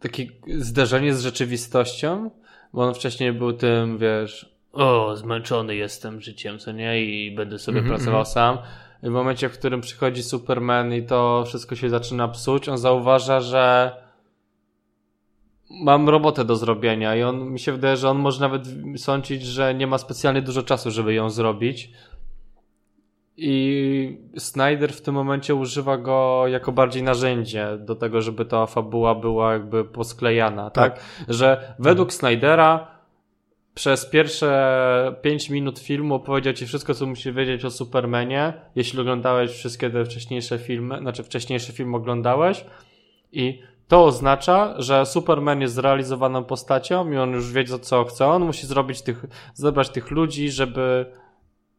takie zderzenie z rzeczywistością, bo on wcześniej był tym, wiesz, o, zmęczony jestem życiem, co nie, i będę sobie Mhm, pracował mhm. sam. I w momencie, w którym przychodzi Superman i to wszystko się zaczyna psuć, on zauważa, że mam robotę do zrobienia i on mi się wydaje, że on może nawet sądzić, że nie ma specjalnie dużo czasu, żeby ją zrobić. I Snyder w tym momencie używa go jako bardziej narzędzie do tego, żeby ta fabuła była jakby posklejana, tak? Tak. Że według Snydera przez pierwsze 5 minut filmu opowiedział ci wszystko, co musisz wiedzieć o Supermanie, jeśli oglądałeś wszystkie te wcześniejsze filmy, znaczy wcześniejszy film oglądałeś i to oznacza, że Superman jest zrealizowaną postacią i on już wie, co chce. On musi zrobić tych, zebrać tych ludzi, żeby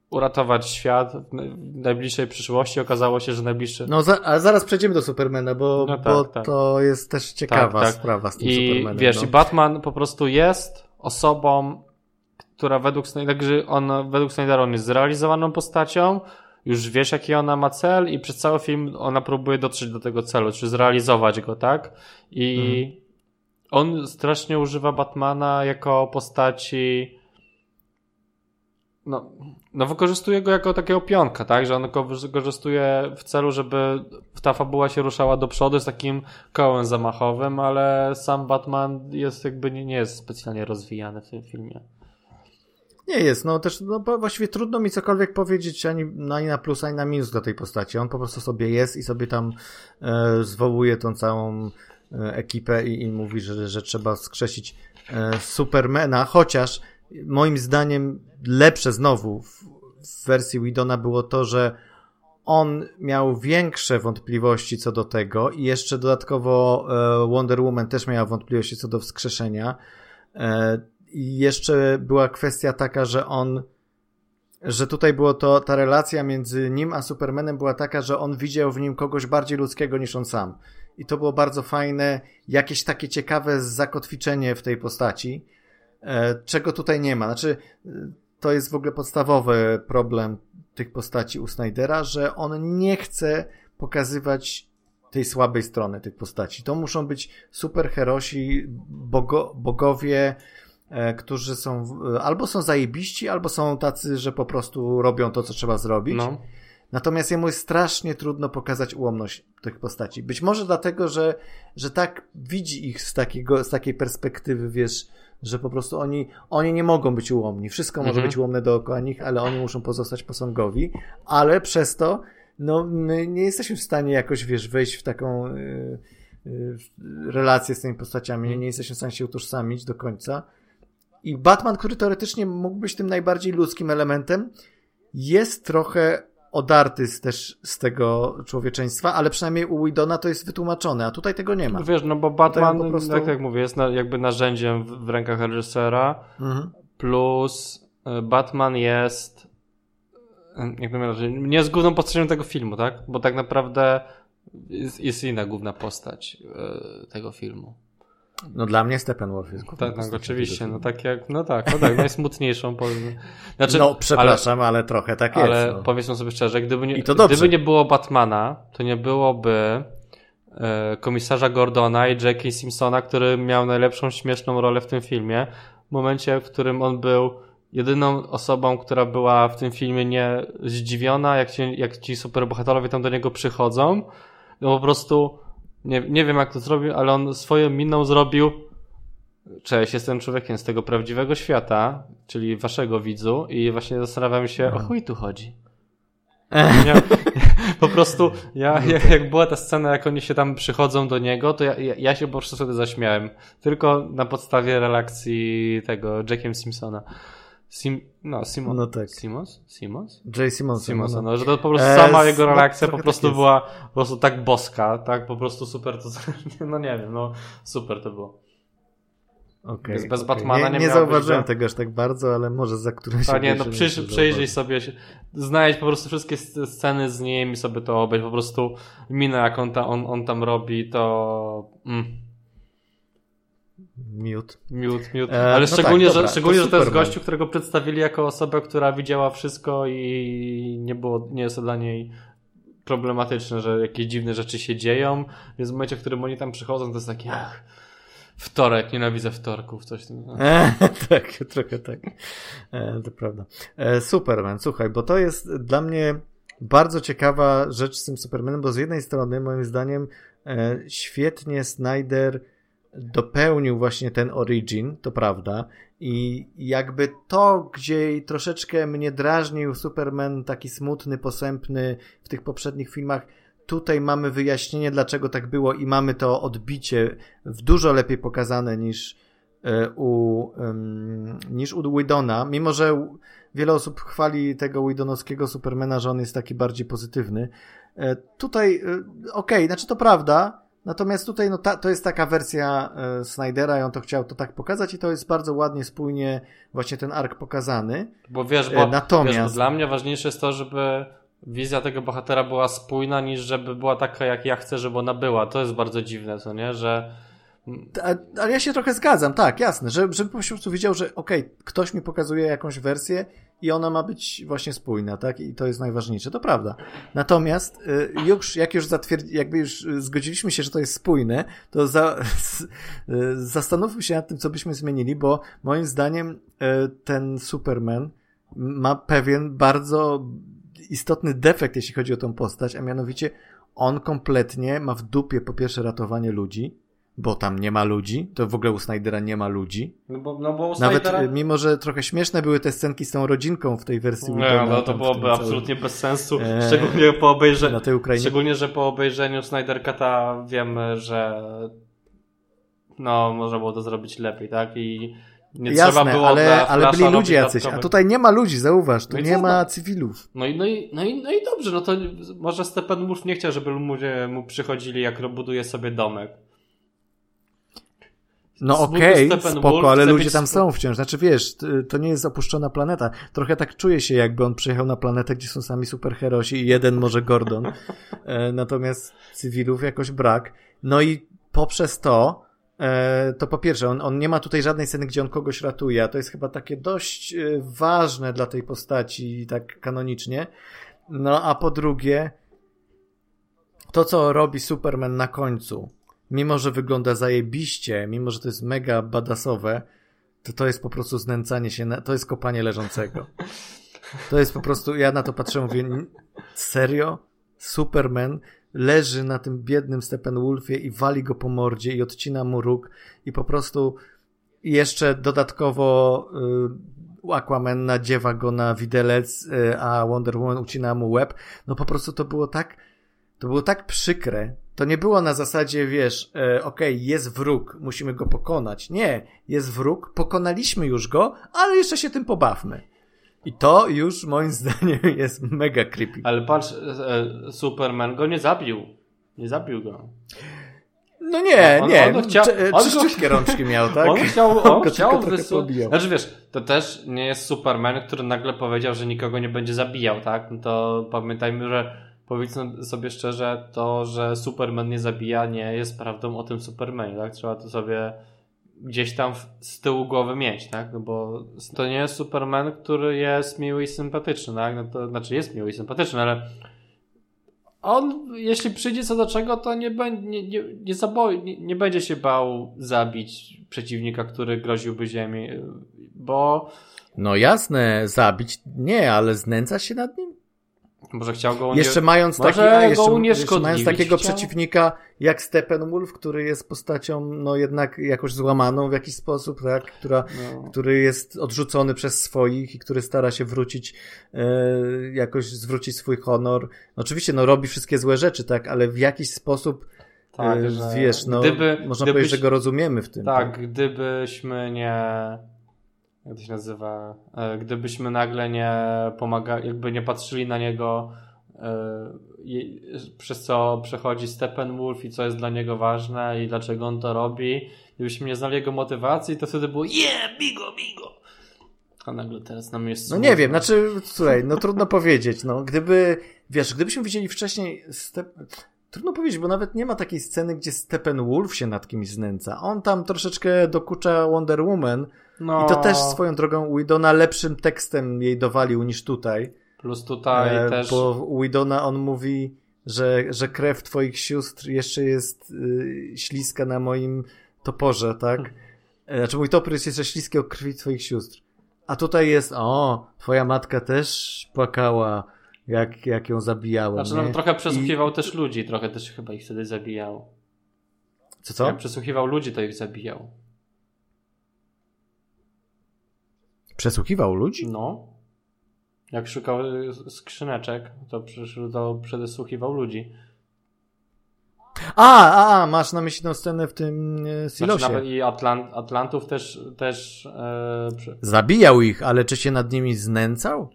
uratować świat w najbliższej przyszłości. Okazało się, że najbliższy... No, za, a zaraz przejdziemy do Supermana, bo, No tak, bo tak. to jest też ciekawa Tak, tak. sprawa z tym I Supermanem. wiesz, no. i Batman po prostu jest osobą, która według Snydera, on, według Snydera on jest zrealizowaną postacią, już wiesz jaki ona ma cel i przez cały film ona próbuje dotrzeć do tego celu, czy zrealizować go, tak? I Mhm. on strasznie używa Batmana jako postaci no, no wykorzystuje go jako takiego pionka, tak? Że on go wykorzystuje w celu, żeby ta fabuła się ruszała do przodu z takim kołem zamachowym, ale sam Batman jest jakby nie, nie jest specjalnie rozwijany w tym filmie. Nie jest, no też no, właściwie trudno mi cokolwiek powiedzieć ani, ani na plus, ani na minus do tej postaci. On po prostu sobie jest i sobie tam e, zwołuje tą całą e, ekipę i, i mówi, że, że trzeba skrzesić e, Supermana, chociaż moim zdaniem lepsze znowu w, w wersji Widona było to, że on miał większe wątpliwości co do tego i jeszcze dodatkowo e, Wonder Woman też miała wątpliwości co do wskrzeszenia. I jeszcze była kwestia taka, że on że tutaj było to, ta relacja między nim a Supermanem była taka, że on widział w nim kogoś bardziej ludzkiego niż on sam. I to było bardzo fajne, jakieś takie ciekawe zakotwiczenie w tej postaci, e, czego tutaj nie ma. Znaczy, e, to jest w ogóle podstawowy problem tych postaci u Snydera, że on nie chce pokazywać tej słabej strony tych postaci. To muszą być superherosi, bogo, bogowie, którzy są albo są zajebiści, albo są tacy, że po prostu robią to, co trzeba zrobić. No. Natomiast jemu jest strasznie trudno pokazać ułomność tych postaci. Być może dlatego, że, że tak widzi ich z, takiego, z takiej perspektywy, wiesz, że po prostu oni, oni nie mogą być ułomni. Wszystko może mhm. być ułomne dookoła nich, ale oni muszą pozostać posągowi, ale przez to no, my nie jesteśmy w stanie jakoś, wiesz, wejść w taką yy, yy, relację z tymi postaciami, nie jesteśmy w stanie się utożsamić do końca. I Batman, który teoretycznie mógł być tym najbardziej ludzkim elementem, jest trochę odarty z, też z tego człowieczeństwa, ale przynajmniej u Widona to jest wytłumaczone, a tutaj tego nie ma. Wiesz, no bo Batman, po prostu... tak jak mówię, jest na, jakby narzędziem w, w rękach reżysera, mhm. plus e, Batman jest e, jak to nie jest główną postacią tego filmu, tak? Bo tak naprawdę jest, jest inna główna postać e, tego filmu. No dla mnie Steppenwolf jest główną Tak, oczywiście, no tak jak, no tak, no tak, najsmutniejszą. Znaczy, no przepraszam, ale, ale trochę tak ale jest. Ale no. powiedzmy sobie szczerze, gdyby nie, gdyby nie było Batmana, to nie byłoby e, komisarza Gordona i J.K. Simpsona, który miał najlepszą śmieszną rolę w tym filmie. W momencie, w którym on był jedyną osobą, która była w tym filmie nie zdziwiona, jak ci, jak ci superbohaterowie tam do niego przychodzą, no po prostu nie, nie wiem jak to zrobił, ale on swoją miną zrobił Cześć, jestem człowiekiem z tego prawdziwego świata, czyli waszego widzu i właśnie zastanawiam się, o chuj tu chodzi. Ja, (laughs) po prostu, ja, jak, jak była ta scena, jak oni się tam przychodzą do niego, to ja, ja, ja się po prostu sobie zaśmiałem. Tylko na podstawie relacji tego Jackiem Simpsona. Sim, no, Simon, no tak. Simons? Simons? J. Simons. Simonsa, no. no, że to po prostu sama jego no, reakcja po prostu tak była po prostu tak boska, tak, po prostu super to, (laughs) no nie wiem, no super to było. Okay, bez, bez okay. Batmana nie, nie, nie zauważyłem tego aż tak bardzo, ale może za którymś A nie, no przyjrzyj, przyjrzyj sobie, znajdź po prostu wszystkie sceny z nim i sobie to obejść, po prostu minę jak on, ta, on, on tam robi, to... Mm Miód. Miód, miód. E, Ale no szczególnie, tak, dobra, że, szczególnie to że to jest gościu, którego przedstawili jako osobę, która widziała wszystko i nie było, nie jest to dla niej problematyczne, że jakieś dziwne rzeczy się dzieją, więc w momencie, w którym oni tam przychodzą, to jest takie ach, wtorek, nienawidzę wtorków, coś tam. E, (laughs) tak, trochę tak. E, to prawda. E, Superman, słuchaj, bo to jest dla mnie bardzo ciekawa rzecz z tym Supermanem, bo z jednej strony, moim zdaniem, e, świetnie Snyder dopełnił właśnie ten origin, to prawda, i jakby to, gdzie troszeczkę mnie drażnił Superman taki smutny, posępny w tych poprzednich filmach, tutaj mamy wyjaśnienie, dlaczego tak było i mamy to odbicie w dużo lepiej pokazane niż e, u, niż u Widona, mimo że wiele osób chwali tego Widonowskiego Supermana, że on jest taki bardziej pozytywny. E, tutaj, e, okej, okay, znaczy to prawda, Natomiast tutaj no, ta, to jest taka wersja e, Snydera i on to chciał to tak pokazać i to jest bardzo ładnie, spójnie właśnie ten ark pokazany. Bo wiesz, bo, e, Natomiast... wiesz, bo dla mnie ważniejsze jest to, żeby wizja tego bohatera była spójna, niż żeby była taka, jak ja chcę, żeby ona była. To jest bardzo dziwne, co nie? Że ale ja się trochę zgadzam, tak, jasne, że, żeby po prostu wiedział, że okej, okay, ktoś mi pokazuje jakąś wersję i ona ma być właśnie spójna, tak? I to jest najważniejsze, to prawda. Natomiast y, już, jak już zatwierdzi, jakby już zgodziliśmy się, że to jest spójne, to za, y, zastanówmy się nad tym, co byśmy zmienili, bo moim zdaniem y, ten Superman ma pewien bardzo istotny defekt, jeśli chodzi o tą postać, a mianowicie on kompletnie ma w dupie po pierwsze ratowanie ludzi, bo tam nie ma ludzi. To w ogóle u Snydera nie ma ludzi. No bo, no bo u Snydera... Nawet mimo, że trochę śmieszne były te scenki z tą rodzinką w tej wersji Nie, no to byłoby absolutnie bez sensu. Eee, szczególnie po obejrzeniu. Na tej Ukrainie. Szczególnie, że po obejrzeniu Snyder Cut'a wiemy, że no, można było to zrobić lepiej, tak? I nie Jasne, trzeba było ale, ale byli ludzie jacyś, a tutaj nie ma ludzi, zauważ, tu no nie ma cywilów. No i, no, i, no, i, no i dobrze, no to może Steppenwolf nie chciał, żeby ludzie mu przychodzili, jak buduje sobie domek. No okej, Steppenwolf spoko, ale ludzie tam są wciąż. Znaczy wiesz, to nie jest opuszczona planeta. Trochę tak czuje się, jakby on przyjechał na planetę, gdzie są sami superherosi i jeden może Gordon. (laughs) E, natomiast cywilów jakoś brak. No i poprzez to, e, to po pierwsze, on, on nie ma tutaj żadnej sceny, gdzie on kogoś ratuje, a to jest chyba takie dość e, ważne dla tej postaci, tak kanonicznie. No a po drugie, to co robi Superman na końcu, mimo że wygląda zajebiście, mimo że to jest mega badasowe, to to jest po prostu znęcanie się, na, to jest kopanie leżącego. To jest po prostu, ja na to patrzę, mówię, "N- serio? Superman leży na tym biednym Steppenwolfie i wali go po mordzie i odcina mu róg i po prostu jeszcze dodatkowo y, Aquaman nadziewa go na widelec, y, a Wonder Woman ucina mu łeb. No po prostu to było tak, to było tak przykre. To nie było na zasadzie, wiesz, e, okej, jest wróg, musimy go pokonać. Nie, jest wróg, pokonaliśmy już go, ale jeszcze się tym pobawmy. I to już moim (laughs) zdaniem jest mega creepy. Ale patrz, e, Superman go nie zabił. Nie zabił go. No nie, On- nie. on chciał- on Czyściutkie rączki miał, tak? On chciał, on chciał pobijał. Znaczy wiesz, to też nie jest Superman, który nagle powiedział, że nikogo nie będzie zabijał, tak? No to pamiętajmy, że powiedzmy sobie szczerze, to, że Superman nie zabija, nie jest prawdą o tym Supermanie, tak? Trzeba to sobie gdzieś tam z tyłu głowy mieć, tak? No bo to nie jest Superman, który jest miły i sympatyczny, tak? No to znaczy jest miły i sympatyczny, ale on, jeśli przyjdzie co do czego, to nie, będzie, nie, nie, nie, zaboi, nie, nie będzie się bał zabić przeciwnika, który groziłby ziemi, bo No jasne, zabić nie, ale znęca się nad nim? Może chciał go Jeszcze mając, taki, jeszcze, jeszcze mając takiego chciał? przeciwnika jak Steppenwolf, który jest postacią no jednak jakoś złamaną w jakiś sposób, tak? Która, No. który jest odrzucony przez swoich i który stara się wrócić, e, jakoś zwrócić swój honor. Oczywiście, no robi wszystkie złe rzeczy, tak? Ale w jakiś sposób, Tak, e, że wiesz, no gdyby, można gdybyś, powiedzieć, że go rozumiemy w tym. Tak, gdybyśmy nie. Jak to się nazywa? E, Gdybyśmy nagle nie pomagali, jakby nie patrzyli na niego, e, przez co przechodzi Steppenwolf i co jest dla niego ważne i dlaczego on to robi. Gdybyśmy nie znali jego motywacji, to wtedy było yeah, bigo, bigo. A nagle teraz nam jest. No nie wiem, znaczy, słuchaj, no trudno powiedzieć, no gdyby, wiesz, gdybyśmy widzieli wcześniej Step... Trudno powiedzieć, bo nawet nie ma takiej sceny, gdzie Steppenwolf się nad kimś znęca. On tam troszeczkę dokucza Wonder Woman no, i to też swoją drogą Widona lepszym tekstem jej dowalił niż tutaj. Plus tutaj E, też. Bo Widona on mówi, że, że krew twoich sióstr jeszcze jest y, śliska na moim toporze, tak? E, Znaczy mój topór jest jeszcze śliski o krwi twoich sióstr. A tutaj jest, o, twoja matka też płakała, jak, jak ją zabijałem. Znaczy, no, nie? trochę przesłuchiwał też ludzi, trochę też chyba ich wtedy zabijał. Co, co? Jak przesłuchiwał ludzi, to ich zabijał. Przesłuchiwał ludzi? No. Jak szukał skrzyneczek, to, przesłuchiwał ludzi. A, a, a, masz na myśli tę scenę w tym e, Znaczy, silosie. nawet i Atlant, Atlantów też, też e, przy- Zabijał ich, ale czy się nad nimi znęcał?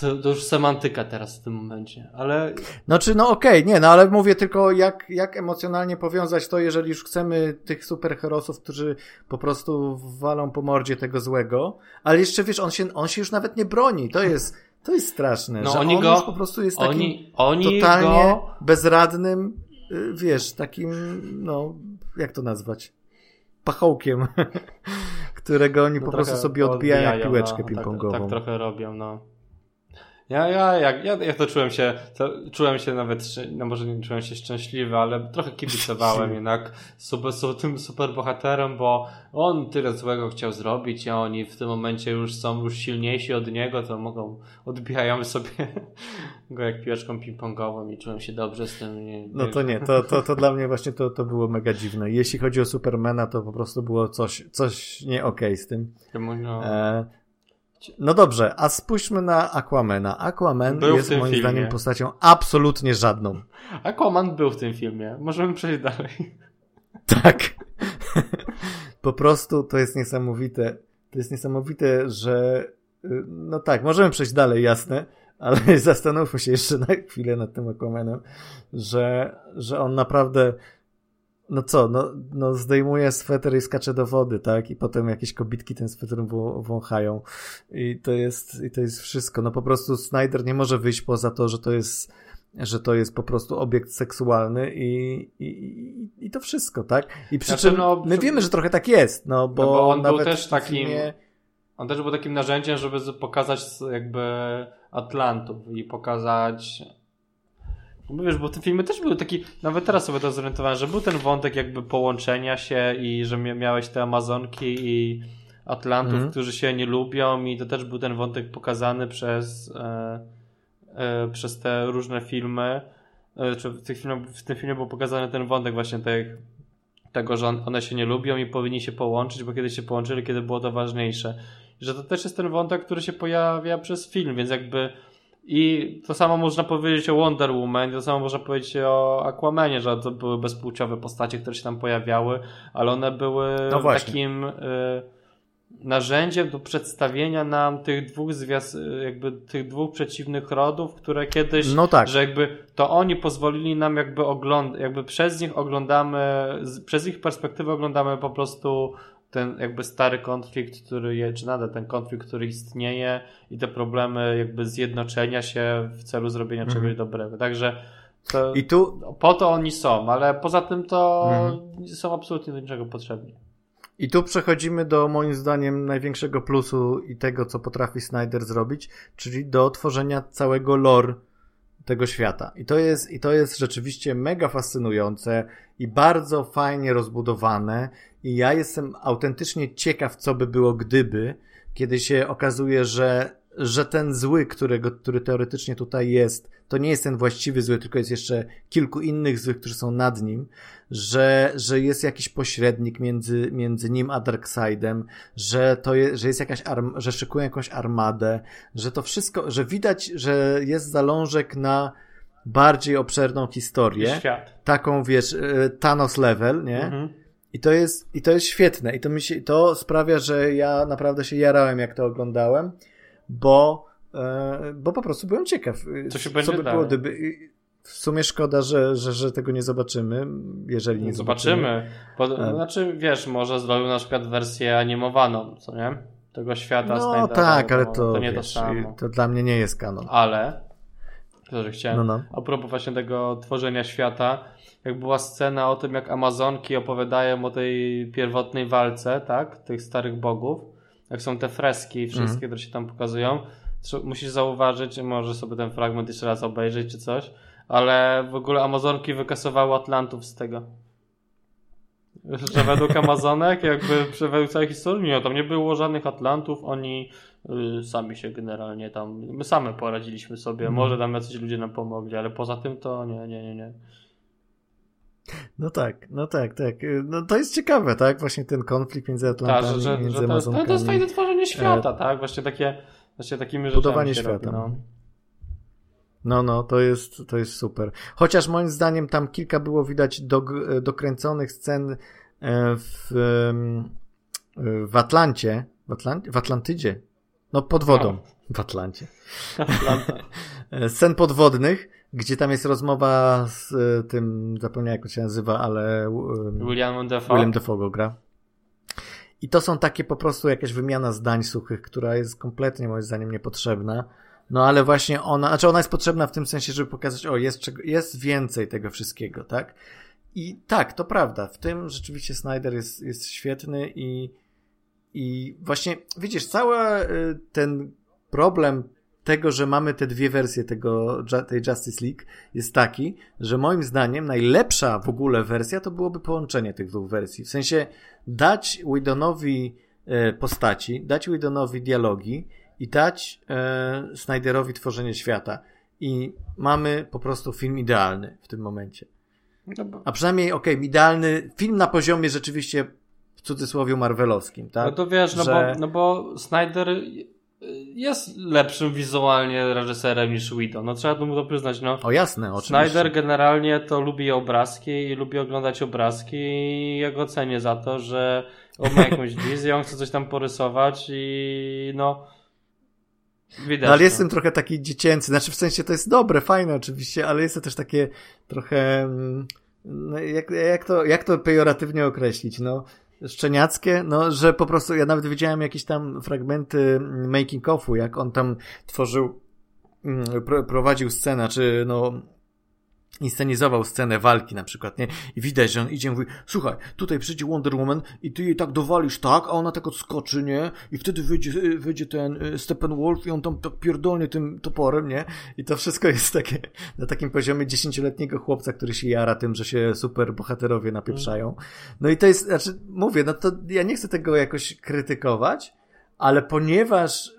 To, to już semantyka teraz w tym momencie, ale Znaczy, no okej, nie, no ale mówię tylko, jak, jak emocjonalnie powiązać to, jeżeli już chcemy tych superherosów, którzy po prostu walą po mordzie tego złego, ale jeszcze wiesz, on się, on się już nawet nie broni, to jest, to jest straszne, No, że oni on go- już po prostu jest takim oni, oni totalnie go... bezradnym, y, wiesz, takim, no, jak to nazwać? Pachołkiem, (laughs) którego oni no po prostu sobie odbijają jak piłeczkę no, ping-pongową. Tak, tak trochę robią, no. Ja, ja, jak, ja, ja to czułem się, to, czułem się nawet, no może nie czułem się szczęśliwy, ale trochę kibicowałem (laughs) jednak super, super, tym super bohaterem, bo on tyle złego chciał zrobić, a oni w tym momencie już są już silniejsi od niego, to mogą, odbijają sobie (laughs) go jak piłeczką ping-pongową i czułem się dobrze z tym. Nie, No to nie, to, to, to dla mnie właśnie to, to było mega dziwne. Jeśli chodzi o Supermana, to po prostu było coś, coś nie okej z tym. No, E, no dobrze, a spójrzmy na Aquamana. Aquaman Był jest moim filmie. zdaniem postacią absolutnie żadną. Aquaman był w tym filmie, możemy przejść dalej. (laughs) Tak. (laughs) po prostu to jest niesamowite. To jest niesamowite, że y, no tak, możemy przejść dalej, jasne, ale (laughs) zastanówmy się jeszcze na chwilę nad tym Aquamanem, że, że on naprawdę no co, no, no zdejmuje sweter i skacze do wody, tak? I potem jakieś kobitki ten sweter wąchają. I to jest, i to jest wszystko. No po prostu Snyder nie może wyjść poza to, że to jest, że to jest po prostu obiekt seksualny i, i, i to wszystko, tak? I przy znaczy, czym no, my wiemy, że trochę tak jest, no bo, no bo on był też takim, filmie... on też był takim narzędziem, żeby pokazać jakby Atlantów i pokazać bo wiesz, bo te filmy też były taki, nawet teraz sobie to zorientowałem, że był ten wątek jakby połączenia się i że miałeś te Amazonki i Atlantów, mm. którzy się nie lubią i to też był ten wątek pokazany przez, e, e, przez te różne filmy. E, czy w, tych filmach, w tym filmie był pokazany ten wątek właśnie tych, tego, że one się nie lubią i powinni się połączyć, bo kiedy się połączyli, kiedy było to ważniejsze. I że to też jest ten wątek, który się pojawia przez film, więc jakby i to samo można powiedzieć o Wonder Woman, to samo można powiedzieć o Aquamanie, że to były bezpłciowe postacie, które się tam pojawiały, ale one były no takim y, narzędziem do przedstawienia nam tych dwóch zwias, jakby tych dwóch przeciwnych rodów, które kiedyś, no tak. że jakby to oni pozwolili nam jakby oglądać, jakby przez nich oglądamy, przez ich perspektywę oglądamy po prostu ten jakby stary konflikt, który jest, czy nadal ten konflikt, który istnieje i te problemy jakby zjednoczenia się w celu zrobienia mhm. czegoś dobrego. Także to, I tu... po to oni są, ale poza tym to mhm. są absolutnie do niczego potrzebni. I tu przechodzimy do moim zdaniem największego plusu i tego, co potrafi Snyder zrobić, czyli do tworzenia całego lore tego świata. I to jest, i to jest rzeczywiście mega fascynujące i bardzo fajnie rozbudowane i ja jestem autentycznie ciekaw, co by było gdyby, kiedy się okazuje, że, że ten zły, którego, który teoretycznie tutaj jest, to nie jest ten właściwy zły, tylko jest jeszcze kilku innych złych, którzy są nad nim, że, że jest jakiś pośrednik między, między nim a Darkseidem, że to jest, że jest jakaś arm, że szykują jakąś armadę, że to wszystko, że widać, że jest zalążek na bardziej obszerną historię. Świat. Taką, wiesz, e, Thanos level, nie? Mhm i to jest, i to jest świetne. I to, mi się, to sprawia, że ja naprawdę się jarałem, jak to oglądałem, bo, e, bo po prostu byłem ciekaw. Co się będzie co by było, gdyby. W sumie szkoda, że, że, że tego nie zobaczymy, jeżeli nie zobaczymy. zobaczymy. E. Znaczy, wiesz, może zrobił na przykład wersję animowaną, co nie? Tego świata No Snydera, tak, ale to, to nie wiesz, to samo. To dla mnie nie jest kanon. Ale, że chciałem, no, no. a propos właśnie tego tworzenia świata, jak była scena o tym, jak Amazonki opowiadają o tej pierwotnej walce, tak? Tych starych bogów. Jak są te freski wszystkie, mm. które się tam pokazują. Musisz zauważyć, może sobie ten fragment jeszcze raz obejrzeć czy coś, ale w ogóle Amazonki wykasowały Atlantów z tego. (laughs) Że według Amazonek, jakby według całej historii, nie, tam nie było żadnych Atlantów, oni y, sami się generalnie tam, my same poradziliśmy sobie, mm. może tam jacyś ludzie nam pomogli, ale poza tym to nie, nie, nie, nie. No tak, no tak, tak. No to jest ciekawe, tak? Właśnie ten konflikt między Atlantami, tak, że, między że to, jest, to jest fajne tworzenie świata, e... tak? Właśnie takie, właśnie takimi Budowanie świata. Robi, no. No, no, to jest, to jest super. Chociaż moim zdaniem tam kilka było widać do, dokręconych scen e, w, w Atlancie, w, Atlant w Atlantydzie, no pod wodą, w Atlancie. (laughs) Atlanta. scen podwodnych, gdzie tam jest rozmowa z y, tym, zapomniałem jak to się nazywa, ale y, William Defoe. William Defoe go gra. I to są takie po prostu jakaś wymiana zdań suchych, która jest kompletnie moim zdaniem niepotrzebna. No ale właśnie ona, znaczy ona jest potrzebna w tym sensie, żeby pokazać, o jest, czego, jest więcej tego wszystkiego, tak? I tak, to prawda. W tym rzeczywiście Snyder jest, jest świetny i, i właśnie, widzisz, cały y, ten problem tego, że mamy te dwie wersje tego, tej Justice League jest taki, że moim zdaniem najlepsza w ogóle wersja to byłoby połączenie tych dwóch wersji. W sensie dać Widonowi e, postaci, dać Widonowi dialogi i dać e, Snyderowi tworzenie świata. I mamy po prostu film idealny w tym momencie. No A przynajmniej, okej, okay, idealny film na poziomie rzeczywiście w cudzysłowie marvelowskim, tak? No to wiesz, no że... bo, no bo Snyder jest lepszym wizualnie reżyserem niż Widow. No trzeba mu to przyznać. No. O jasne, oczywiście. Snyder generalnie to lubi obrazki i lubi oglądać obrazki i ja go cenię za to, że on ma jakąś (laughs) wizję, on chce coś tam porysować i no widać. No, ale no. jestem trochę taki dziecięcy, znaczy w sensie to jest dobre, fajne oczywiście, ale jest to też takie trochę... Mm, no jak, jak, to, jak to pejoratywnie określić, no szczeniackie, no, że po prostu ja nawet widziałem jakieś tam fragmenty making ofu, jak on tam tworzył, mm, prowadził scenę, czy no inscenizował scenę walki na przykład, nie? I widać, że on idzie i mówi, słuchaj, tutaj przyjdzie Wonder Woman i ty jej tak dowalisz tak, a ona tak odskoczy, nie? I wtedy wyjdzie, wyjdzie ten y, Steppenwolf i on tam tak pierdolnie tym toporem, nie? I to wszystko jest takie, na takim poziomie dziesięcioletniego chłopca, który się jara tym, że się super bohaterowie napieprzają. No i to jest, znaczy, mówię, no to ja nie chcę tego jakoś krytykować, ale ponieważ y,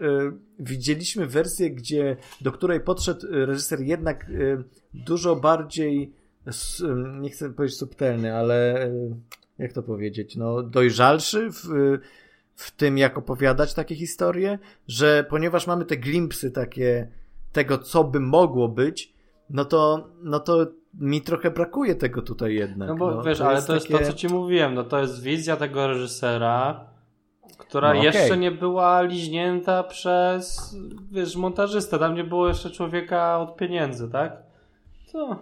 widzieliśmy wersję, gdzie, do której podszedł reżyser jednak y, dużo bardziej, nie chcę powiedzieć subtelny, ale y, jak to powiedzieć, no dojrzalszy w, w tym, jak opowiadać takie historie, że ponieważ mamy te glimpsy takie tego, co by mogło być, no to, no to mi trochę brakuje tego tutaj jednak. No bo no, wiesz, to ale to jest takie... to, co ci mówiłem, no to jest wizja tego reżysera, która no, okay. jeszcze nie była liźnięta przez, wiesz, montażystę. Tam nie było jeszcze człowieka od pieniędzy, tak? Co?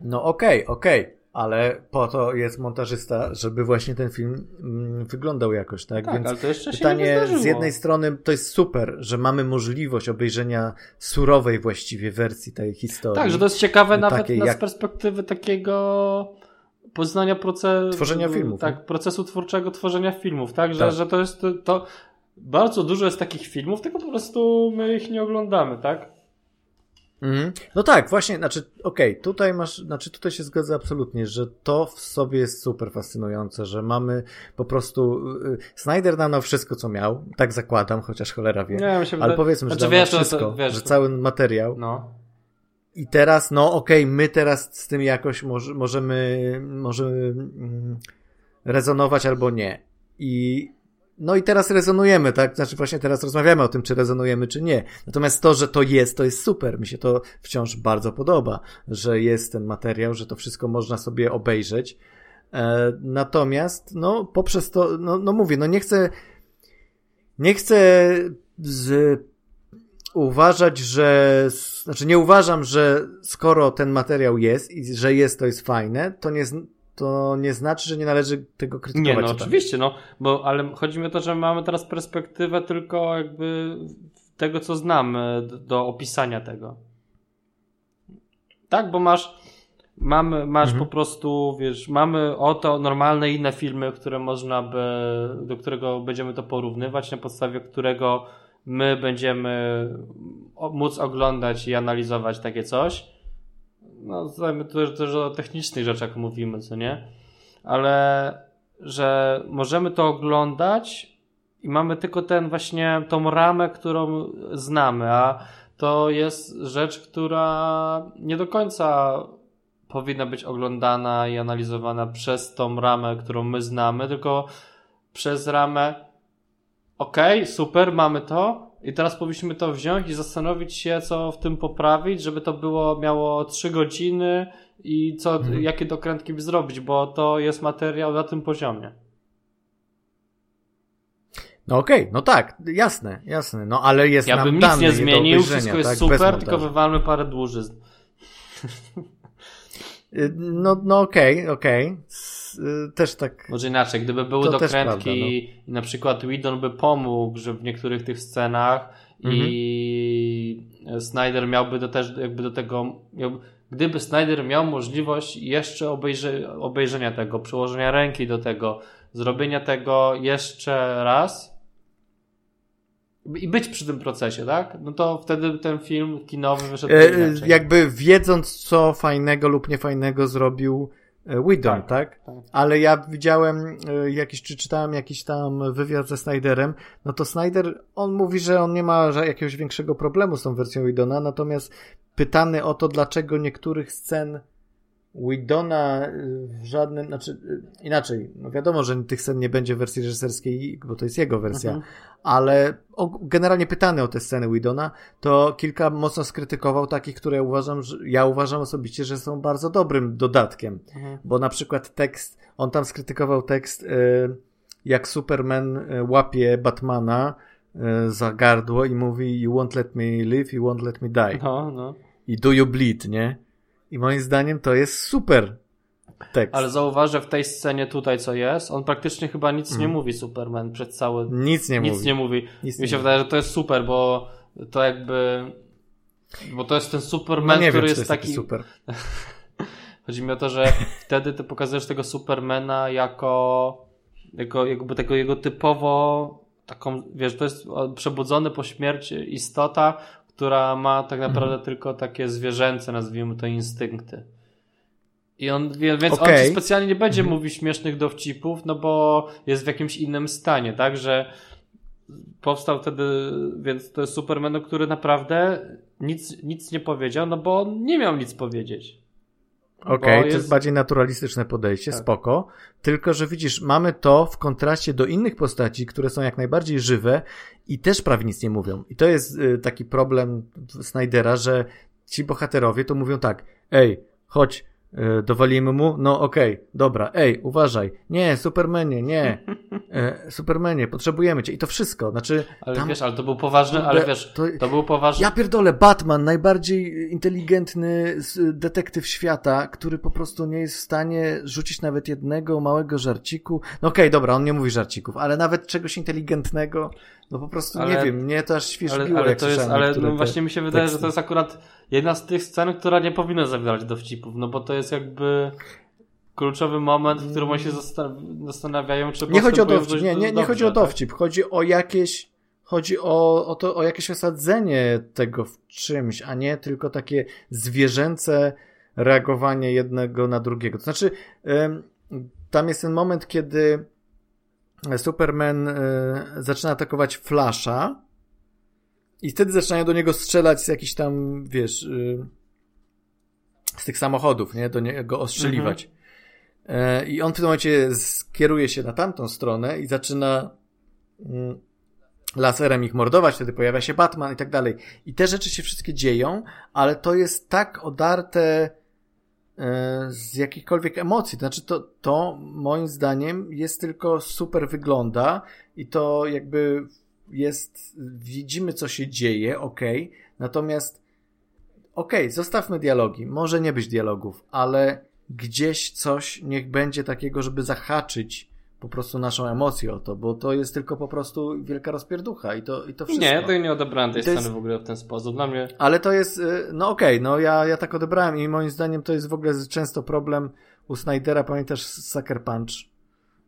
No okej, okay, okej. Okay. Ale po to jest montażysta, żeby właśnie ten film mm, wyglądał jakoś, tak? tak Więc ale to jeszcze pytanie z jednej strony to jest super, że mamy możliwość obejrzenia surowej właściwie wersji tej historii. Tak, że to jest ciekawe nawet jak... z perspektywy takiego poznania procesu tworzenia filmów. Tak, procesu twórczego tworzenia filmów, tak? Że, tak. że to jest to, bardzo dużo jest takich filmów, tylko po prostu my ich nie oglądamy, tak? Mhm. No tak, właśnie, znaczy, okej, okay, tutaj masz, znaczy tutaj się zgodzę absolutnie, że to w sobie jest super fascynujące, że mamy po prostu, yy, Snyder nam wszystko, co miał, tak zakładam, chociaż cholera wie, nie, ale powiedzmy, znaczy, że wiesz, wszystko, to, wiesz, że cały materiał, no. I teraz, no okej, okay, my teraz z tym jakoś może, możemy, możemy mm, rezonować albo nie. I no i teraz rezonujemy, tak? Znaczy właśnie teraz rozmawiamy o tym, czy rezonujemy, czy nie. Natomiast to, że to jest, to jest super. Mi się to wciąż bardzo podoba, że jest ten materiał, że to wszystko można sobie obejrzeć. E, natomiast, no, poprzez to, no, no mówię, no nie chcę, nie chcę z uważać, że, znaczy nie uważam, że skoro ten materiał jest i że jest, to jest fajne, to nie, to nie znaczy, że nie należy tego krytykować. Nie, no oczywiście, no, bo, ale chodzi mi o to, że mamy teraz perspektywę tylko jakby tego, co znamy do opisania tego. Tak, bo masz, mamy, masz mhm. po prostu, wiesz, mamy oto normalne inne filmy, które można by, do którego będziemy to porównywać, na podstawie którego my będziemy móc oglądać i analizować takie coś. No, to też, też o technicznych rzeczach mówimy, co nie? Ale że możemy to oglądać i mamy tylko ten właśnie, tą ramę, którą znamy, a to jest rzecz, która nie do końca powinna być oglądana i analizowana przez tą ramę, którą my znamy, tylko przez ramę okej, okay, super, mamy to i teraz powinniśmy to wziąć i zastanowić się, co w tym poprawić, żeby to było, miało 3 godziny i co, hmm. jakie dokrętki by zrobić, bo to jest materiał na tym poziomie. No okej, okay, no tak, jasne, jasne, no ale jest ja nam bym nic nie zmienił, wszystko jest tak, super, tylko wywalmy parę dłużyzn. Y, no, no okej, okay, okej. Okay. Y, też tak. Może inaczej, gdyby były dokrętki no. i na przykład Widon by pomógł, że w niektórych tych scenach mhm. i Snyder miałby do też jakby do tego, gdyby Snyder miał możliwość jeszcze obejrze, obejrzenia tego, przyłożenia ręki do tego, zrobienia tego jeszcze raz, i być przy tym procesie, tak? No to wtedy ten film kinowy wyszedł e, inaczej. Jakby wiedząc, co fajnego lub niefajnego zrobił e, Whedon, tak, tak? tak? Ale ja widziałem e, jakiś, czy czytałem jakiś tam wywiad ze Snyderem, no to Snyder, on mówi, że on nie ma jakiegoś większego problemu z tą wersją Whedona, natomiast pytany o to, dlaczego niektórych scen Widona y, w żadnym, znaczy y, inaczej, no wiadomo, że tych scen nie będzie w wersji reżyserskiej, bo to jest jego wersja, mhm. ale o, generalnie pytany o te sceny Widona, to kilka mocno skrytykował takich, które uważam, że ja uważam osobiście, że są bardzo dobrym dodatkiem, mhm. bo na przykład tekst, on tam skrytykował tekst, y, jak Superman łapie Batmana za gardło i mówi you won't let me live, you won't let me die. No, no. I do you bleed, nie? I moim zdaniem to jest super tekst. Ale zauważ, że w tej scenie tutaj, co jest, on praktycznie chyba nic mm. nie mówi Superman przez cały... Nic nie nic mówi. Nie mówi. Nic Mi nie się mówi. wydaje, że to jest super, bo to jakby... Bo to jest ten Superman, No nie który wiem, jest jest taki... super. (laughs) Chodzi mi o to, że wtedy ty pokazujesz tego Supermana jako, jako jakby tego jego typowo taką, wiesz, to jest przebudzony po śmierci istota, która ma tak naprawdę Mhm. tylko takie zwierzęce, nazwijmy to instynkty. I on, więc on Okej. ci specjalnie nie będzie Mhm. mówił śmiesznych dowcipów, no bo jest w jakimś innym stanie, tak, że powstał wtedy, więc to jest Superman, który naprawdę nic, nic nie powiedział, no bo on nie miał nic powiedzieć. Okej, Bo to jest jest- bardziej naturalistyczne podejście, Tak. spoko. Tylko, że widzisz, mamy to w kontraście do innych postaci, które są jak najbardziej żywe i też prawie nic nie mówią. I to jest y, taki problem Snydera, że ci bohaterowie to mówią tak, ej, chodź, y, dowalimy mu, no okej, dobra, ej, uważaj, nie, Supermanie, nie, e, Supermanie, potrzebujemy cię. I to wszystko, znaczy... Ale tam- wiesz, ale to był poważny, ale wiesz, to- to był poważny. ja pierdolę, Batman, najbardziej inteligentny detektyw świata, który po prostu nie jest w stanie rzucić nawet jednego małego żarciku. No okej, dobra, on nie mówi żarcików, ale nawet czegoś inteligentnego, no po prostu Ale- nie wiem, mnie to aż świeżbiło, ale, ale jak to jest, ale no właśnie mi się wydaje, teksty. że to jest akurat jedna z tych scen, która nie powinna zawierać dowcipów, no bo to jest jakby kluczowy moment, w którym oni się zastan- zastanawiają, czy Nie chodzi o dowcip, nie, nie, nie chodzi o tak? dowcip, chodzi o jakieś, chodzi o, o to, o jakieś osadzenie tego w czymś, a nie tylko takie zwierzęce reagowanie jednego na drugiego. To znaczy, tam jest ten moment, kiedy Superman e, zaczyna atakować Flasha i wtedy zaczynają do niego strzelać z jakichś tam, wiesz, y, z tych samochodów, nie? Do niego ostrzeliwać. E, I on w tym momencie skieruje się na tamtą stronę i zaczyna mm, laserem ich mordować, wtedy pojawia się Batman i tak dalej. I te rzeczy się wszystkie dzieją, ale to jest tak odarte e, z jakichkolwiek emocji. To znaczy, to, to moim zdaniem jest tylko super wygląda i to jakby jest, widzimy co się dzieje, ok, natomiast okej, zostawmy dialogi, może nie być dialogów, ale gdzieś coś niech będzie takiego, żeby zahaczyć po prostu naszą emocję o to, bo to jest tylko po prostu wielka rozpierducha i to, i to wszystko. Nie, ja tego nie odebrałem tej To jest- sceny w ogóle w ten sposób. Dla mnie Ale to jest, y, no okej, no ja, ja tak odebrałem i moim zdaniem to jest w ogóle często problem u Snydera, pamiętasz Sucker Punch,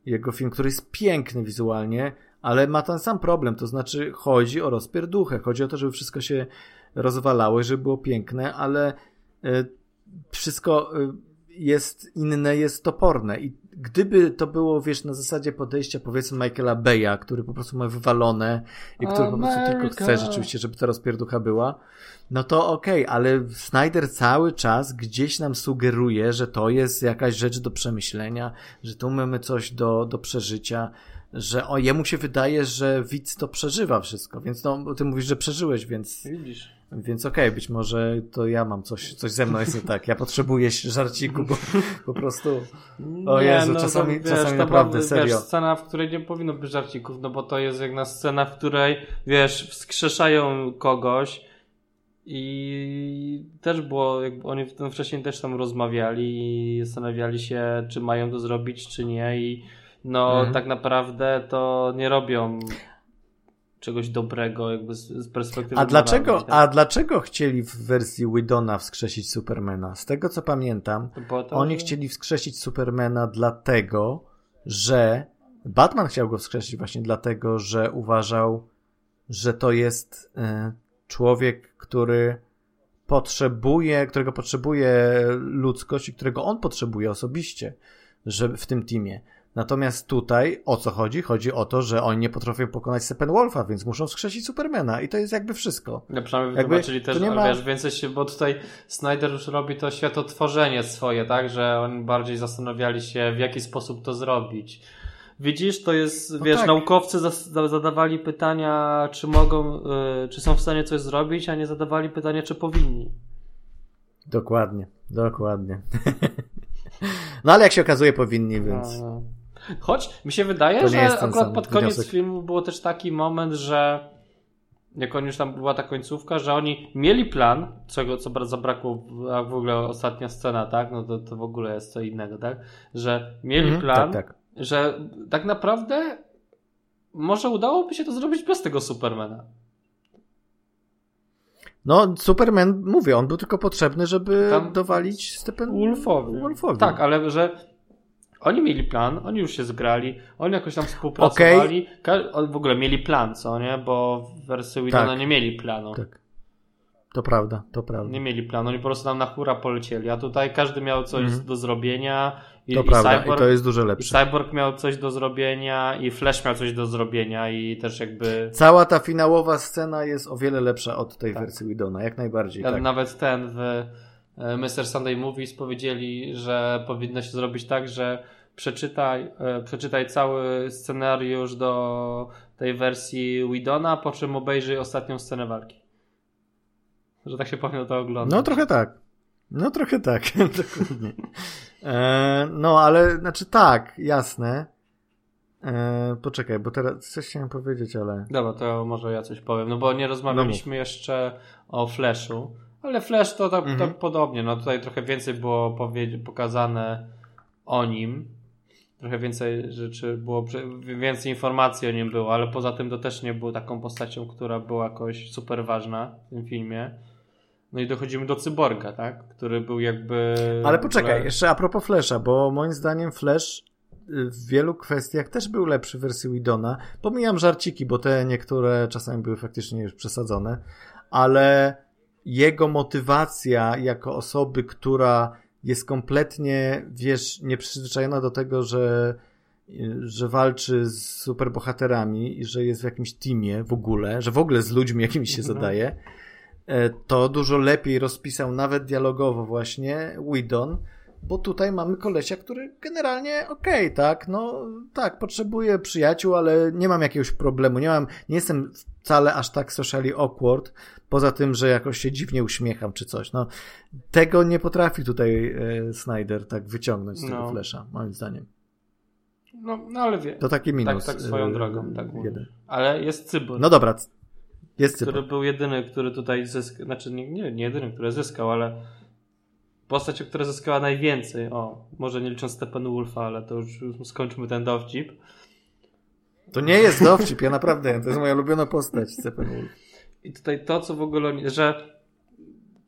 jego film, który jest piękny wizualnie, ale ma ten sam problem, to znaczy chodzi o rozpierduchę, chodzi o to, żeby wszystko się rozwalało żeby było piękne, ale y, wszystko y, jest inne, jest toporne. I gdyby to było, wiesz, na zasadzie podejścia powiedzmy Michaela Beya, który po prostu ma wywalone i który po prostu tylko America. chce rzeczywiście, żeby ta rozpierducha była, no to okej, ale Snyder cały czas gdzieś nam sugeruje, że to jest jakaś rzecz do przemyślenia, że tu mamy coś do, do przeżycia, że o, jemu się wydaje, że widz to przeżywa wszystko, więc no, ty mówisz, że przeżyłeś, więc, widzisz. więc okej, być może to ja mam coś, coś ze mną jest nie tak, ja potrzebuję żarciku, bo po prostu O Jezu, czasami- czasami to naprawdę, była, serio. Wiesz, scena, w której nie powinno być żarcików, no bo to jest jedna scena, w której, wiesz, wskrzeszają kogoś i też było, jakby oni w tym wcześniej też tam rozmawiali i zastanawiali się, czy mają to zrobić, czy nie i no Mhm. tak naprawdę to nie robią czegoś dobrego jakby z, perspektywy A dlaczego, a dlaczego chcieli w wersji Widona wskrzesić Supermana? Z tego co pamiętam? Po to, oni że- chcieli wskrzesić Supermana dlatego, że Batman chciał go wskrzesić właśnie dlatego, że uważał, że to jest e, człowiek, który potrzebuje, którego potrzebuje ludzkość i którego on potrzebuje osobiście, że w tym teamie. Natomiast tutaj o co chodzi? Chodzi o to, że oni nie potrafią pokonać Steppenwolfa, więc muszą wskrzesić Supermana i to jest jakby wszystko. No przynajmniej Jakby wytłumaczyli też, nie ma- wiesz, więcej się, bo tutaj Snyder już robi to światotworzenie swoje, tak, że oni bardziej zastanawiali się, w jaki sposób to zrobić. Widzisz, to jest, No wiesz, tak. naukowcy zadawali pytania, czy mogą, y, czy są w stanie coś zrobić, a nie zadawali pytania, czy powinni. Dokładnie, dokładnie. (laughs) no ale jak się okazuje, powinni, więc. Choć mi się wydaje, że akurat pod koniec wniosek. filmu było też taki moment, że jak oni już tam była ta końcówka, że oni mieli plan, czego co bardzo zabrakło, a w ogóle ostatnia scena, tak? No to, to w ogóle jest co innego, tak? Że mieli Mhm, plan, tak, tak. że tak naprawdę może udałoby się to zrobić bez tego Supermana. No, Superman, mówię, on był tylko potrzebny, żeby Tam- dowalić Stephen Wolfowi. Wolfowi. Tak, ale że oni mieli plan, oni już się zgrali, oni jakoś tam współpracowali. Ka- oni w ogóle mieli plan, co nie? Bo w wersji Widona Tak. nie mieli planu. Tak. To prawda, to prawda. Nie mieli planu, oni po prostu tam na hura polecieli, a tutaj każdy miał coś Mhm. do zrobienia i, To i, prawda, Cyborg, i to jest dużo i lepsze. Cyborg miał coś do zrobienia i Flash miał coś do zrobienia i też jakby Cała ta finałowa scena jest o wiele lepsza od tej Tak. wersji Widona, jak najbardziej. Ja Tak. Nawet ten w Mr. Sunday Movies powiedzieli, że powinno się zrobić tak, że przeczytaj, e, przeczytaj cały scenariusz do tej wersji Widona, po czym obejrzyj ostatnią scenę walki. Że tak się powinno to oglądać. No trochę tak. No trochę tak, (laughs) dokładnie. E, no ale, znaczy tak, jasne. E, poczekaj, bo teraz coś chciałem powiedzieć, ale... Dobra, to może ja coś powiem, no bo nie rozmawialiśmy jeszcze o Flashu, ale Flash to tak, Mhm. tak podobnie, no tutaj trochę więcej było pokazane o nim, trochę więcej rzeczy było, więcej informacji o nim było, ale poza tym to też nie był taką postacią, która była jakoś super ważna w tym filmie. No i dochodzimy do Cyborga, tak? Który był jakby... Ale poczekaj, ogóle- jeszcze a propos Flasha, bo moim zdaniem Flash y, w wielu kwestiach też był lepszy w wersji Widona. Pomijam żarciki, bo te niektóre czasami były faktycznie już przesadzone, ale jego motywacja jako osoby, która jest kompletnie, wiesz, nieprzyzwyczajona do tego, że że walczy z superbohaterami i że jest w jakimś teamie w ogóle, że w ogóle z ludźmi jakimiś się Mhm. zadaje, e, to dużo lepiej rozpisał nawet dialogowo właśnie Widon, bo tutaj mamy kolesia, który generalnie okej, tak, no tak, potrzebuję przyjaciół, ale nie mam jakiegoś problemu, nie mam, nie jestem wcale aż tak socially awkward, poza tym, że jakoś się dziwnie uśmiecham czy coś, no tego nie potrafi tutaj e, Snyder tak wyciągnąć z tego No. Flasha, moim zdaniem. No, no ale wie. To taki minus. tak swoją e, drogą, tak jeden. Ale jest Cyborg. No dobra, jest który cyborg. był jedyny, który tutaj zyskał, znaczy nie, nie, nie jedyny, który zyskał, ale postać, która zyskała najwięcej, o, może nie licząc Stephen Wolfa, ale to już, już skończmy ten dowcip. To nie jest dowcip, ja naprawdę, to jest moja ulubiona postać, Stephen Wolf. I tutaj to, co w ogóle, że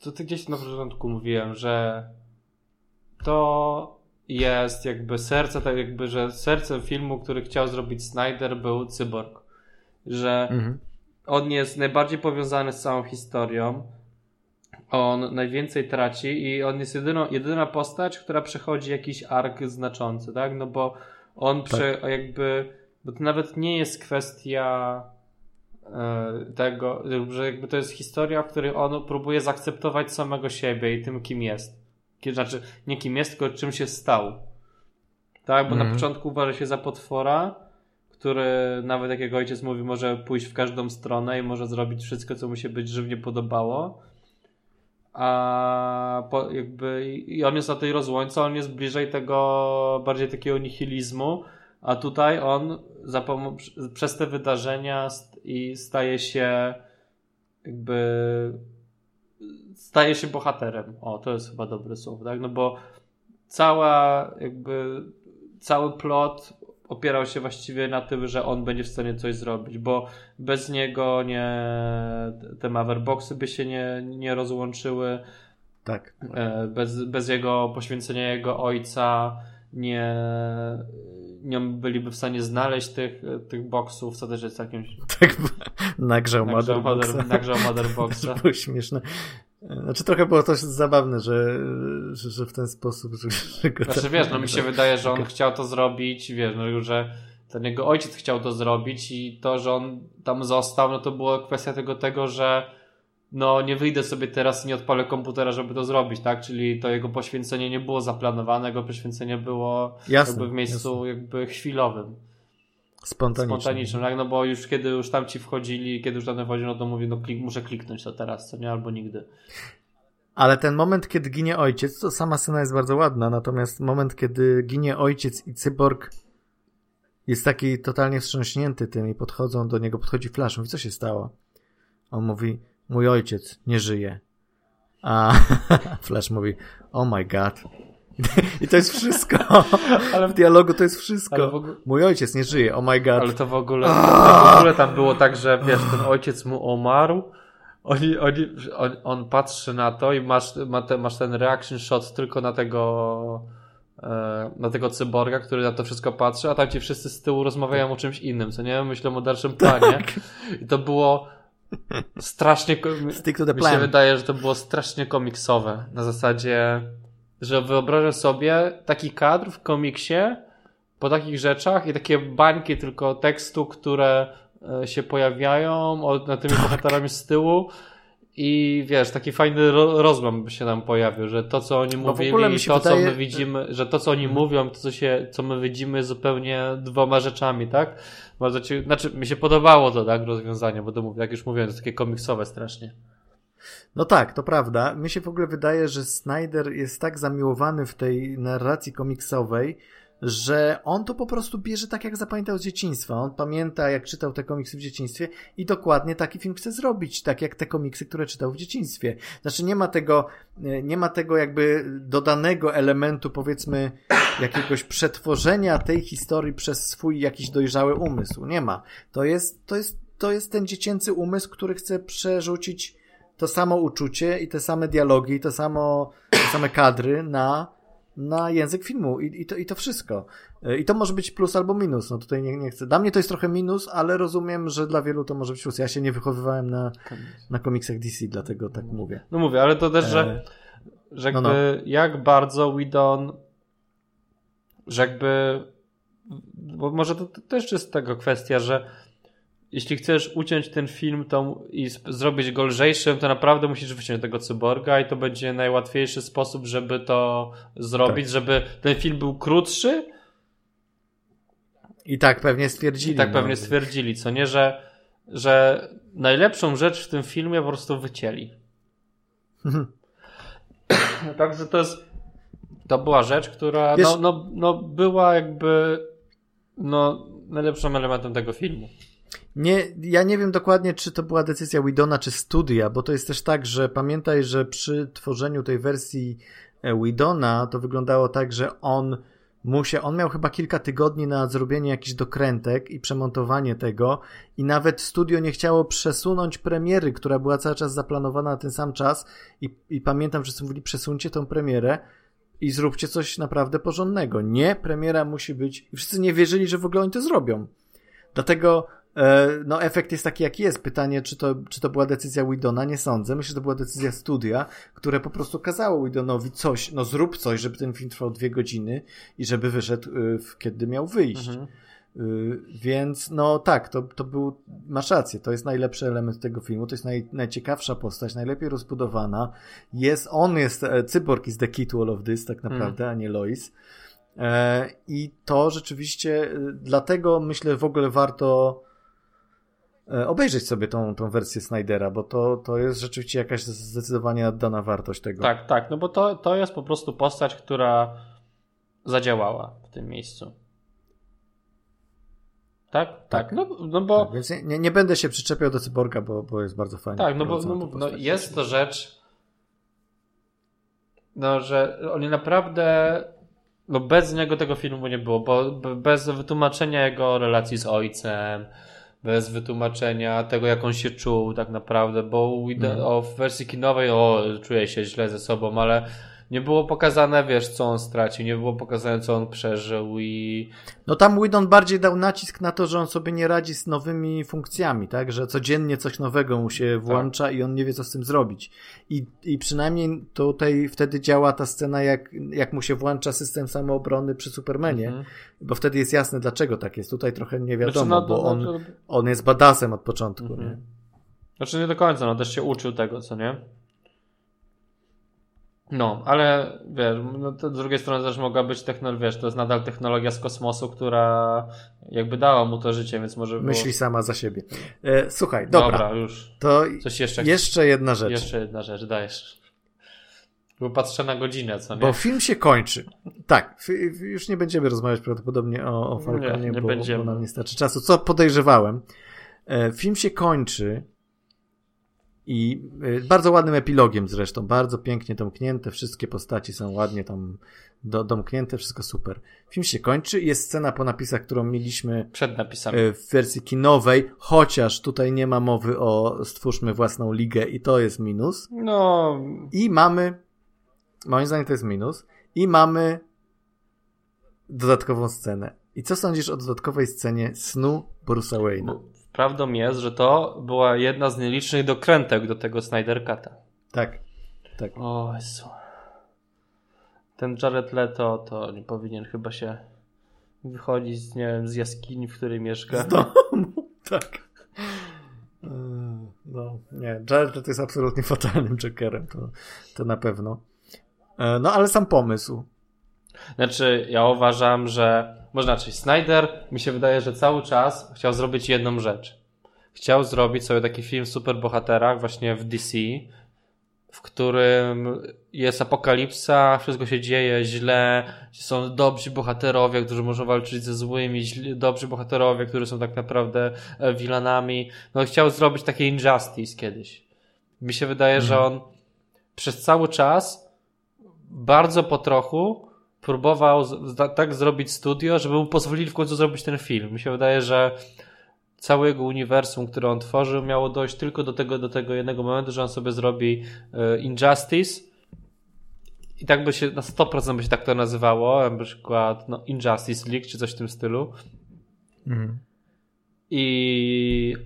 to ty gdzieś na początku mówiłem, że to jest jakby serce, tak jakby, że sercem filmu, który chciał zrobić Snyder był Cyborg. Że Mhm. on jest najbardziej powiązany z całą historią. On najwięcej traci i on jest jedyną, jedyna postać, która przechodzi jakiś ark znaczący, tak? No bo on prze, jakby, bo to nawet nie jest kwestia tego, że jakby to jest historia, w której on próbuje zaakceptować samego siebie i tym, kim jest. Znaczy, nie kim jest, tylko czym się stał. Tak, bo na Mhm. początku uważa się za potwora, który nawet jak jego ojciec mówi, może pójść w każdą stronę i może zrobić wszystko, co mu się być żywnie podobało. A po, jakby i on jest na tej rozłące, on jest bliżej tego bardziej takiego nihilizmu, a tutaj on przez te wydarzenia i staje się jakby staje się bohaterem. O, to jest chyba dobre słowo, tak? No bo cała jakby cały plot opierał się właściwie na tym, że on będzie w stanie coś zrobić, bo bez niego nie te Maverboxy by się nie, nie rozłączyły, Tak. e, bez, bez jego poświęcenia jego ojca nie, nie byliby w stanie znaleźć tych, tych boxów, co też jest jakimś (laughs) Tak nagrzał Motherboxa. mother, nagrzał Motherboxa. (laughs) To było śmieszne. Znaczy trochę było to zabawne, że, że, że w ten sposób, że, że go Znaczy wiesz, no mi się (laughs) wydaje, że on chciał to zrobić, wiesz, no że ten jego ojciec chciał to zrobić i to, że on tam został, no to była kwestia tego, tego że no nie wyjdę sobie teraz i nie odpalę komputera, żeby to zrobić, tak? Czyli to jego poświęcenie nie było zaplanowane, jego poświęcenie było Jasne, jakby w miejscu jakby chwilowym, spontanicznie. spontanicznym, tak? No bo już kiedy już tam ci wchodzili, kiedy już tam wchodzili, no to mówi, no klik, muszę kliknąć to teraz, co nie? Albo nigdy. Ale ten moment, kiedy ginie ojciec, to sama scena jest bardzo ładna, natomiast moment, kiedy ginie ojciec i cyborg jest taki totalnie wstrząśnięty tym i podchodzą do niego, podchodzi Flash, mówi, co się stało? On mówi, mój ojciec nie żyje. A (laughs) Flash mówi, oh my god. I to jest wszystko. (laughs) Ale w dialogu to jest wszystko. Ogóle... Mój ojciec nie żyje, oh my god. Ale to w ogóle, to w ogóle tam było tak, że wiesz, ten ojciec mu umarł, oni, oni, on, on patrzy na to i masz, ma te, masz ten reaction shot tylko na tego e, na tego cyborga, który na to wszystko patrzy, a tam ci wszyscy z tyłu rozmawiają o czymś innym, co nie? Myślą o dalszym planie. Tak. I to było strasznie. Stick to the plan. Mi się wydaje, że to było strasznie komiksowe. Na zasadzie, że wyobrażę sobie taki kadr w komiksie po takich rzeczach i takie bańki tylko tekstu, które e, się pojawiają nad tymi tak. bohaterami z tyłu. I wiesz, taki fajny rozłam by się nam pojawił, że to, co oni mówili, to, wydaje... co my widzimy, że to, co oni mówią, to, co, się, co my widzimy, zupełnie dwoma rzeczami, tak? Bardzo ci, znaczy, mi się podobało to, tak, rozwiązanie, bo to mówię, jak już mówiłem, to jest takie komiksowe strasznie. No tak, to prawda. Mi się w ogóle wydaje, że Snyder jest tak zamiłowany w tej narracji komiksowej, że on to po prostu bierze tak, jak zapamiętał z dzieciństwa. On pamięta, jak czytał te komiksy w dzieciństwie i dokładnie taki film chce zrobić, tak jak te komiksy, które czytał w dzieciństwie. Znaczy nie ma tego, e, nie ma tego jakby dodanego elementu, powiedzmy, jakiegoś przetworzenia tej historii przez swój jakiś dojrzały umysł. Nie ma. To jest, to jest, to jest ten dziecięcy umysł, który chce przerzucić to samo uczucie i te same dialogi, to samo, te same kadry na na język filmu i, i, to, i to wszystko. E, I to może być plus albo minus. No tutaj nie, nie chcę. Dla mnie to jest trochę minus, ale rozumiem, że dla wielu to może być plus. Ja się nie wychowywałem na, na komiksach DC, dlatego tak mówię. No mówię, ale to też, że, e... że jakby no, no. jak bardzo Widon że jakby bo może to, to też jest tego kwestia, że jeśli chcesz uciąć ten film to, i zrobić go lżejszym, to naprawdę musisz wyciąć tego cyborga i to będzie najłatwiejszy sposób, żeby to zrobić, tak. żeby ten film był krótszy. I tak pewnie stwierdzili. I tak no. pewnie stwierdzili, co nie, że, że najlepszą rzecz w tym filmie po prostu wycięli. (coughs) Także to jest to była rzecz, która Wiesz, no, no, no była jakby no najlepszym elementem tego filmu. Nie, ja nie wiem dokładnie, czy to była decyzja Widona, czy studia, bo to jest też tak, że pamiętaj, że przy tworzeniu tej wersji e, Widona to wyglądało tak, że on musiał, on miał chyba kilka tygodni na zrobienie jakichś dokrętek i przemontowanie tego i nawet studio nie chciało przesunąć premiery, która była cały czas zaplanowana na ten sam czas i, i pamiętam, że mówili przesuńcie tą premierę i zróbcie coś naprawdę porządnego. Nie, premiera musi być i wszyscy nie wierzyli, że w ogóle oni to zrobią. Dlatego no, efekt jest taki, jaki jest. Pytanie, czy to, czy to była decyzja Widona? Nie sądzę. Myślę, że to była decyzja studia, które po prostu kazało Widonowi coś, no zrób coś, żeby ten film trwał dwie godziny i żeby wyszedł, e, kiedy miał wyjść. Mhm. E, więc, no tak, to, to był, masz rację, to jest najlepszy element tego filmu, to jest naj, najciekawsza postać, najlepiej rozbudowana. Jest, on jest, cyborg is the key to all of this, tak naprawdę, mhm. a nie Lois. I to rzeczywiście, dlatego myślę w ogóle warto E, obejrzeć sobie tą, tą wersję Snydera, bo to, to jest rzeczywiście jakaś zdecydowanie oddana wartość tego. Tak, tak, no bo to, to jest po prostu postać, która zadziałała w tym miejscu. Tak? Tak. tak. No, no bo... Tak, więc nie, nie będę się przyczepiał do cyborga, bo, bo jest bardzo fajny. Tak, no bo no, no, jest to rzecz, no, że oni naprawdę no bez niego tego filmu nie było, bo bez wytłumaczenia jego relacji z ojcem, bez wytłumaczenia tego, jak on się czuł tak naprawdę, bo mm. o, w wersji kinowej o, czuje się źle ze sobą, ale nie było pokazane, wiesz, co on stracił, nie było pokazane, co on przeżył i... No tam Widon bardziej dał nacisk na to, że on sobie nie radzi z nowymi funkcjami, tak? Że codziennie coś nowego mu się włącza tak. i on nie wie, co z tym zrobić. I, I przynajmniej tutaj wtedy działa ta scena, jak, jak mu się włącza system samoobrony przy Supermanie, mhm. bo wtedy jest jasne, dlaczego tak jest. Tutaj trochę nie wiadomo, znaczy, no, bo on, on jest badasem od początku, mhm. nie? Znaczy nie do końca, no też się uczył tego, co nie? No, ale wiesz, no z drugiej strony też mogła być technologia, wiesz, to jest nadal technologia z kosmosu, która jakby dała mu to życie, więc może było... Myśli sama za siebie. E, słuchaj, dobra. Dobra, już. To Coś jeszcze, jeszcze jedna rzecz. Jeszcze jedna rzecz, dajesz. Bo patrzę na godzinę, co nie? Bo film się kończy. Tak, już nie będziemy rozmawiać prawdopodobnie o, o Falconie, nie, nie bo, będziemy. bo nam nie starczy czasu. Co podejrzewałem. E, film się kończy I y, bardzo ładnym epilogiem zresztą, bardzo pięknie domknięte, wszystkie postaci są ładnie tam do, domknięte, wszystko super. Film się kończy jest scena po napisach, którą mieliśmy przed napisami y, w wersji kinowej, chociaż tutaj nie ma mowy o stwórzmy własną ligę i to jest minus. No. I mamy, moim zdaniem to jest minus, i mamy dodatkową scenę. I co sądzisz o dodatkowej scenie snu Bruce'a Wayne'a? Prawdą jest, że to była jedna z nielicznych dokrętek do tego Snyder Cut'a. Tak, tak. O Jezu. Ten Jared Leto to nie powinien chyba się wychodzić z, nie wiem, z jaskini, w której mieszka. Z domu, (laughs) tak. No, nie, Jared Leto jest absolutnie fatalnym Jokerem, to, to na pewno. E, no, ale sam pomysł. Znaczy, ja uważam, że można znaczy Snyder, mi się wydaje, że cały czas chciał zrobić jedną rzecz. Chciał zrobić sobie taki film w superbohaterach właśnie w DC, w którym jest apokalipsa, wszystko się dzieje źle, są dobrzy bohaterowie, którzy muszą walczyć ze złymi, źli, dobrzy bohaterowie, którzy są tak naprawdę wilanami. No chciał zrobić takie Injustice kiedyś. Mi się wydaje, mhm. że on przez cały czas bardzo po trochu próbował tak zrobić studio, żeby mu pozwolili w końcu zrobić ten film. Mi się wydaje, że całego uniwersum, które on tworzył, miało dojść tylko do tego, do tego jednego momentu, że on sobie zrobi e, Injustice i tak by się na 100% by się tak to nazywało, na przykład no, Injustice League czy coś w tym stylu. Mhm. I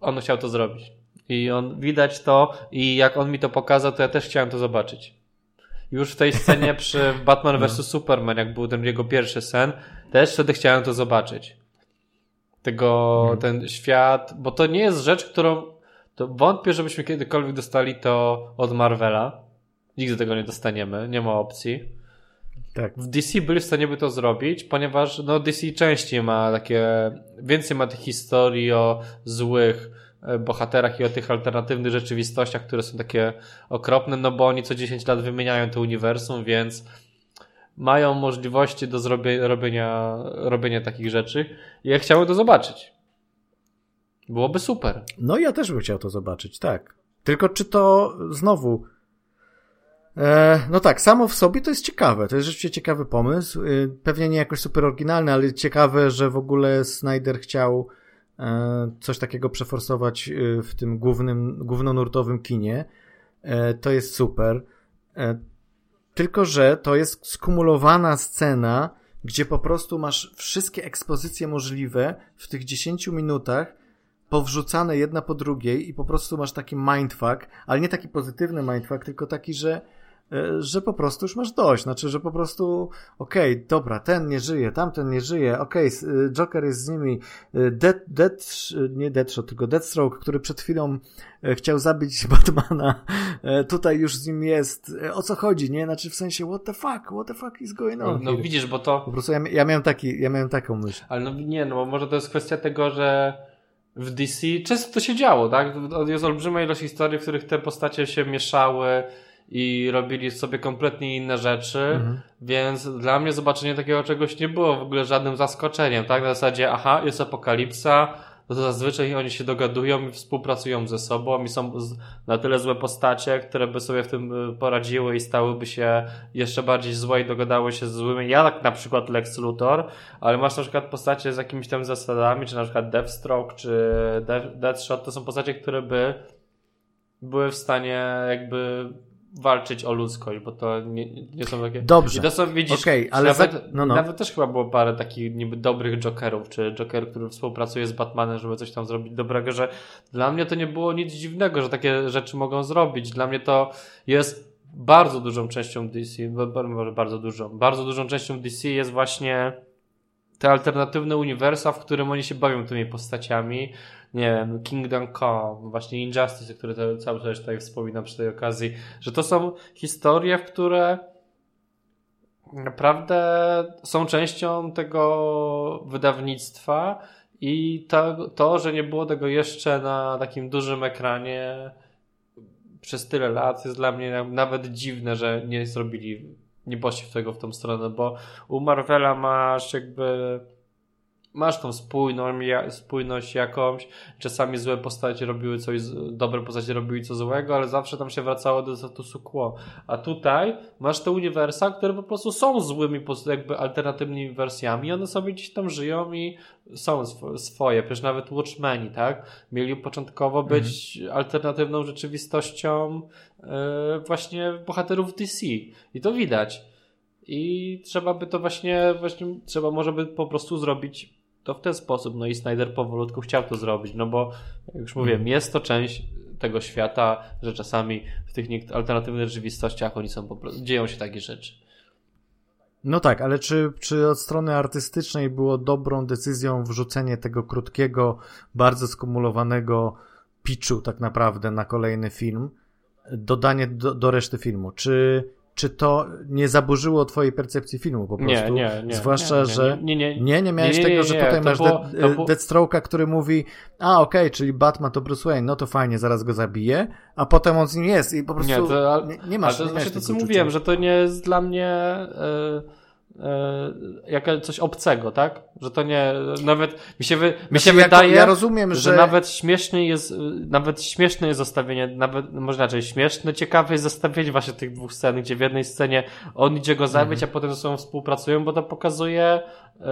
on chciał to zrobić. I on widać to i jak on mi to pokazał, to ja też chciałem to zobaczyć. Już w tej scenie (laughs) przy Batman vs. No. Superman, jak był ten jego pierwszy sen, też wtedy chciałem to zobaczyć. Tego, hmm. ten świat, bo to nie jest rzecz, którą to wątpię, żebyśmy kiedykolwiek dostali to od Marvela. Nigdy tego nie dostaniemy, nie ma opcji. Tak. W DC byli w stanie by to zrobić, ponieważ no DC częściej ma takie, więcej ma tych historii o złych bohaterach i o tych alternatywnych rzeczywistościach, które są takie okropne, no bo oni co 10 lat wymieniają to uniwersum, więc mają możliwości do zrobienia, robienia, robienia takich rzeczy i ja chciałem to zobaczyć. Byłoby super. No ja też bym chciał to zobaczyć, tak. Tylko czy to znowu e, no tak, samo w sobie to jest ciekawe. To jest rzeczywiście ciekawy pomysł. E, pewnie nie jakoś super oryginalny, ale ciekawe, że w ogóle Snyder chciał E, coś takiego przeforsować e, w tym głównym, głównonurtowym kinie. E, to jest super. Tylko, że to jest skumulowana scena, gdzie po prostu masz wszystkie ekspozycje możliwe w tych 10 minutach powrzucane jedna po drugiej i po prostu masz taki mindfuck, ale nie taki pozytywny mindfuck, tylko taki, że E, że po prostu już masz dość. Znaczy, że po prostu okej, okay, dobra, ten nie żyje, tamten nie żyje, okej, okay, e, Joker jest z nimi, e, Dead, Dead, nie Deadshot, tylko Deathstroke, który przed chwilą chciał zabić (laughs) Batmana, tutaj już z nim jest. O co chodzi, nie? Znaczy w sensie, what the fuck, what the fuck is going on? No, no widzisz, bo to... Po prostu ja, ja, miałem taki, ja miałem taką myśl. Ale no nie, no bo może to jest kwestia tego, że w DC często to się działo, tak? Jest olbrzymia ilość historii, w których te postacie się mieszały, i robili sobie kompletnie inne rzeczy, mhm. więc dla mnie zobaczenie takiego czegoś nie było w ogóle żadnym zaskoczeniem, tak? Na zasadzie, aha, jest apokalipsa, to zazwyczaj oni się dogadują i współpracują ze sobą i są na tyle złe postacie, które by sobie w tym y, poradziły i stałyby się jeszcze bardziej złe i dogadały się z złymi. Ja tak na przykład Lex Luthor, ale masz na przykład postacie z jakimiś tam zasadami, czy na przykład Deathstroke, czy Deathshot, to są postacie, które by były w stanie jakby walczyć o ludzkość, bo to nie, nie są takie... Dobrze. I to są, widzisz, okay, ale nawet, za... no, no. nawet też chyba było parę takich niby dobrych Jokerów, czy Joker, który współpracuje z Batmanem, żeby coś tam zrobić dobrego, że dla mnie to nie było nic dziwnego, że takie rzeczy mogą zrobić. Dla mnie to jest bardzo dużą częścią DC, może bardzo dużą, bardzo dużą częścią DC jest właśnie te alternatywne uniwersa, w którym oni się bawią tymi postaciami, nie wiem, Kingdom Come, właśnie Injustice, które cały czas tutaj wspominam przy tej okazji, że to są historie, w które naprawdę są częścią tego wydawnictwa i to, to, że nie było tego jeszcze na takim dużym ekranie przez tyle lat jest dla mnie nawet dziwne, że nie zrobili, nie poszli w tego w tą stronę, bo u Marvela masz jakby masz tą spójną, spójność jakąś, czasami złe postacie robiły coś, dobre postacie robiły coś złego, ale zawsze tam się wracało do statusu quo. A tutaj masz te uniwersa, które po prostu są złymi, jakby alternatywnymi wersjami, one sobie gdzieś tam żyją i są swoje. Przecież nawet Watchmeni, tak? Mieli początkowo być mhm. alternatywną rzeczywistością yy, właśnie bohaterów DC. I to widać. I trzeba by to właśnie, właśnie trzeba może by po prostu zrobić to w ten sposób. No i Snyder powolutku chciał to zrobić, no bo jak już mówiłem, mhm. jest to część tego świata, że czasami w tych alternatywnych rzeczywistościach oni są po prostu, dzieją się takie rzeczy. No tak, ale czy, czy od strony artystycznej było dobrą decyzją wrzucenie tego krótkiego, bardzo skumulowanego pitchu tak naprawdę na kolejny film, dodanie do, do reszty filmu? Czy czy to nie zaburzyło twojej percepcji filmu po prostu? Nie, nie, nie. Zwłaszcza, nie, że nie, nie, nie, nie miałeś tego, że tutaj masz było, de, było... Deathstroke'a, który mówi a okej, okay, czyli Batman to Bruce Wayne, no to fajnie, zaraz go zabije, a potem on z nim jest i po prostu nie, to, nie, nie masz. Ale to jest właśnie to, co mówiłem, że to nie jest dla mnie... Yy E, jak coś obcego, tak? Że to nie, nawet mi się, wy, mi się znaczy, wydaje, ja rozumiem, że... że nawet śmieszny jest, nawet śmieszne jest zostawienie, nawet, może inaczej, śmieszne, ciekawe jest zostawienie właśnie tych dwóch scen, gdzie w jednej scenie on idzie go zabić, mhm. a potem ze sobą współpracują, bo to pokazuje yy,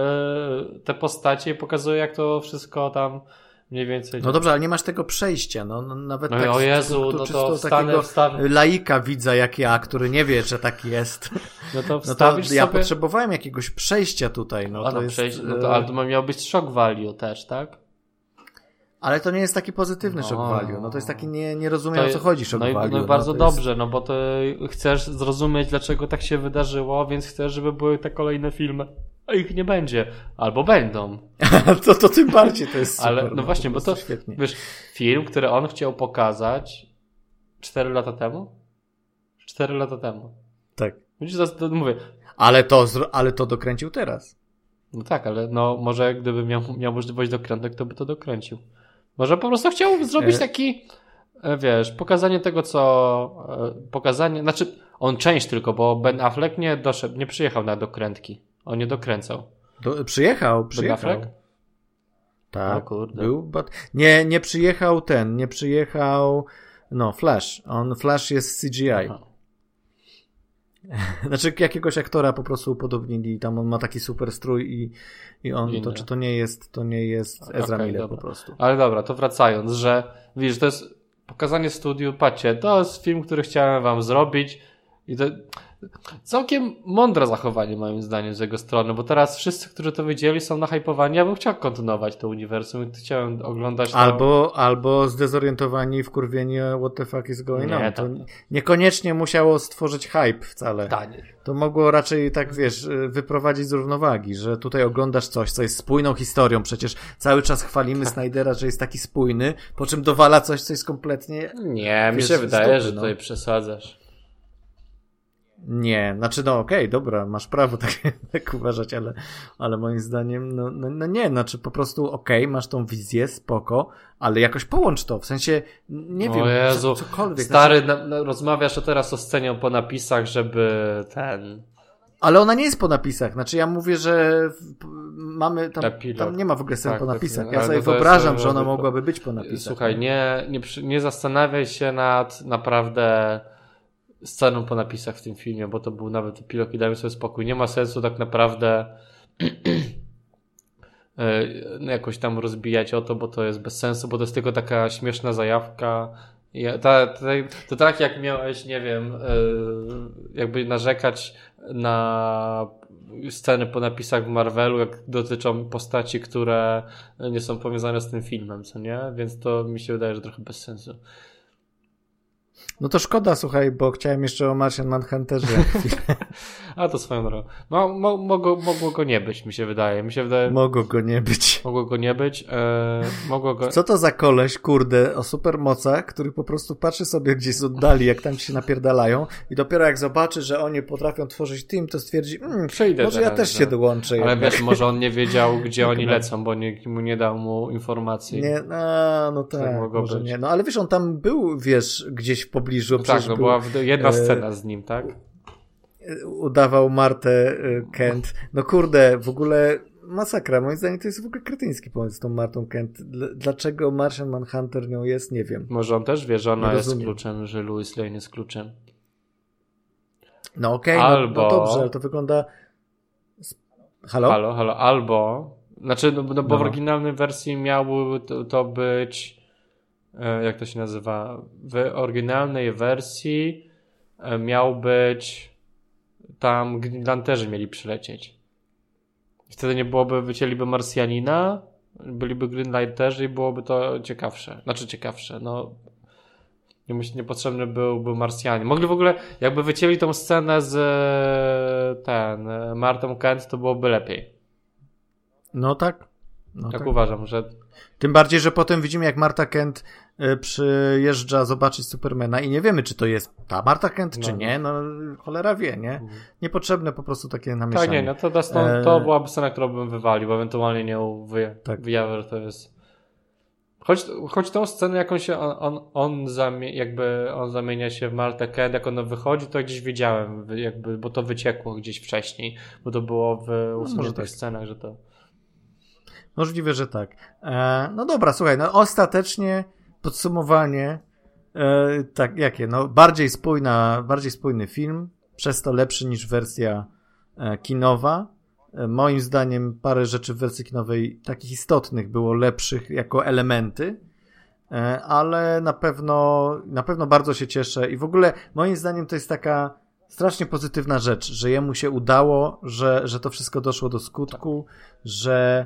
te postacie i pokazuje, jak to wszystko tam Mniej więcej. No dobrze, ale nie masz tego przejścia, no, no nawet no tak, o Jezu, to, no to takiego wstawię. laika widza jak ja, który nie wie, że tak jest. No to no to ja sobie... potrzebowałem jakiegoś przejścia tutaj, no, to no, jest... Przejść, no to, e, ale to miał być shock value też, tak? Ale to nie jest taki pozytywny no. shock value. No to jest taki nie, nie rozumiem o co chodzi shock no i, value. No i bardzo no dobrze, jest... no bo to chcesz zrozumieć dlaczego tak się wydarzyło, więc chcesz, żeby były te kolejne filmy ich nie będzie. Albo będą. (laughs) to, to tym bardziej to jest. Ale no, no właśnie, bo to świetnie. wiesz, film, który on chciał pokazać 4 lata temu? 4 lata temu. Tak. Widzisz, to, to mówię. Ale to, ale to dokręcił teraz. No tak, ale no może gdyby miał, miał możliwość dokrętek, to by to dokręcił. Może po prostu chciał zrobić e- taki, e, wiesz, pokazanie tego, co, e, pokazanie, znaczy on część tylko, bo Ben Affleck nie doszedł, nie przyjechał na dokrętki. On nie dokręcał. Do, przyjechał, przyjechał. Tak, był, but... nie, nie przyjechał ten, nie przyjechał, no, Flash. On, Flash jest CGI. Aha. (laughs) Znaczy jakiegoś aktora po prostu upodobnili, tam on ma taki super strój i, i on, to czy to nie jest, to nie jest Ezra okay, Miller dobra. po prostu. Ale dobra, to wracając, że widzisz, to jest pokazanie studiu, patrzcie, to jest film, który chciałem wam zrobić i to Całkiem mądre zachowanie moim zdaniem z jego strony, bo teraz wszyscy, którzy to widzieli są nahypowani. Ja bym chciał kontynuować to uniwersum i chciałem oglądać to. Albo, albo zdezorientowani w kurwienie what the fuck is going nie, on. To niekoniecznie musiało stworzyć hype wcale. Tak. To mogło raczej tak, wiesz, wyprowadzić z równowagi, że tutaj oglądasz coś, co jest spójną historią. Przecież cały czas chwalimy (laughs) Snydera, że jest taki spójny, po czym dowala coś, co jest kompletnie... Nie, wiesz, mi się wydaje, stopy, że no. tutaj przesadzasz. Nie, znaczy no okej, okay, dobra, masz prawo (laughs) tak, tak uważać, ale, ale moim zdaniem no, no, no nie, znaczy po prostu okej, okay, masz tą wizję, spoko, ale jakoś połącz to, w sensie, nie o wiem, Jezu, cokolwiek. Stary, znaczy... na, na, rozmawiasz teraz o scenie po napisach, żeby ten... Ale ona nie jest po napisach, znaczy ja mówię, że mamy, tam, tam nie ma w ogóle scen tak, po napisach, ja sobie wyobrażam, jest, że ona mogłaby być po napisach. Słuchaj, nie, nie, nie zastanawiaj się nad naprawdę sceną po napisach w tym filmie, bo to był nawet epilog i dajmy sobie spokój. Nie ma sensu tak naprawdę (clears throat) e, jakoś tam rozbijać o to, bo to jest bez sensu, bo to jest tylko taka śmieszna zajawka. To tak jak miałeś, nie wiem, e, jakby narzekać na sceny po napisach w Marvelu, jak dotyczą postaci, które nie są powiązane z tym filmem, co nie? Więc to mi się wydaje, że trochę bez sensu. No to szkoda, słuchaj, bo chciałem jeszcze o Martian Manhunterze. (laughs) A to swoją drogą. No, mo, mogło, mogło go nie być, mi się wydaje. Mi się wydaje. Mogło go nie być. Mogło go nie być. E, mogło go... Co to za koleś, kurde, o supermocach, który po prostu patrzy sobie gdzieś z oddali, jak tam się napierdalają i dopiero jak zobaczy, że oni potrafią tworzyć team, to stwierdzi, mm, Przejdę może teraz, ja też no. się dołączę. Ale wiesz, może on nie wiedział, (laughs) gdzie oni lecą, bo nikt mu nie dał mu informacji. Nie, no, no tak, tak może być. nie. No ale wiesz, on tam był, wiesz, gdzieś w pobliżu. No tak, no była jedna e, scena z nim, tak? Udawał Martę e, Kent. No kurde, w ogóle masakra. Moim zdaniem to jest w ogóle kretyński pomysł z tą Martą Kent. Dlaczego Martian Manhunter nią jest, nie wiem. Może on też wie, że ona jest kluczem, że Louis Lane jest kluczem. No okej, okay, Albo... no, no dobrze, ale to wygląda... Halo? Halo, halo. Albo... Znaczy, no, no bo no. w oryginalnej wersji miało to, to być... E, jak to się nazywa? W oryginalnej wersji e, miał być tam Greenlanderzy mieli przylecieć. Wtedy nie byłoby, wycięliby Marsjanina, byliby Greenlanderzy i byłoby to ciekawsze. Znaczy ciekawsze, no niepotrzebny byłby Marsjanin. Mogli w ogóle, jakby wycięli tą scenę z ten, Martą Kent, to byłoby lepiej. No tak. No tak, tak uważam, że tym bardziej, że potem widzimy, jak Marta Kent przyjeżdża zobaczyć Supermana i nie wiemy, czy to jest ta Marta Kent, no. czy nie. No, cholera wie, nie? Mhm. Niepotrzebne po prostu takie namieszanie. Tak, nie, no to, to, to e, byłaby scena, którą bym wywalił, ewentualnie nie wy, tak. wyjawię, że to jest... Choć, choć tą scenę, jaką się on, on, on zamie, jakby on zamienia się w Martę Kent, jak ona wychodzi, to gdzieś wiedziałem, jakby, bo to wyciekło gdzieś wcześniej, bo to było w no, usuniętych tak. scenach, że to... Możliwe, że tak. E, no dobra, słuchaj, no ostatecznie podsumowanie e, tak, jakie? No bardziej spójna, bardziej spójny film, przez to lepszy niż wersja e, kinowa. E, moim zdaniem parę rzeczy w wersji kinowej takich istotnych było lepszych jako elementy, e, ale na pewno, na pewno bardzo się cieszę i w ogóle moim zdaniem to jest taka strasznie pozytywna rzecz, że jemu się udało, że, że to wszystko doszło do skutku, że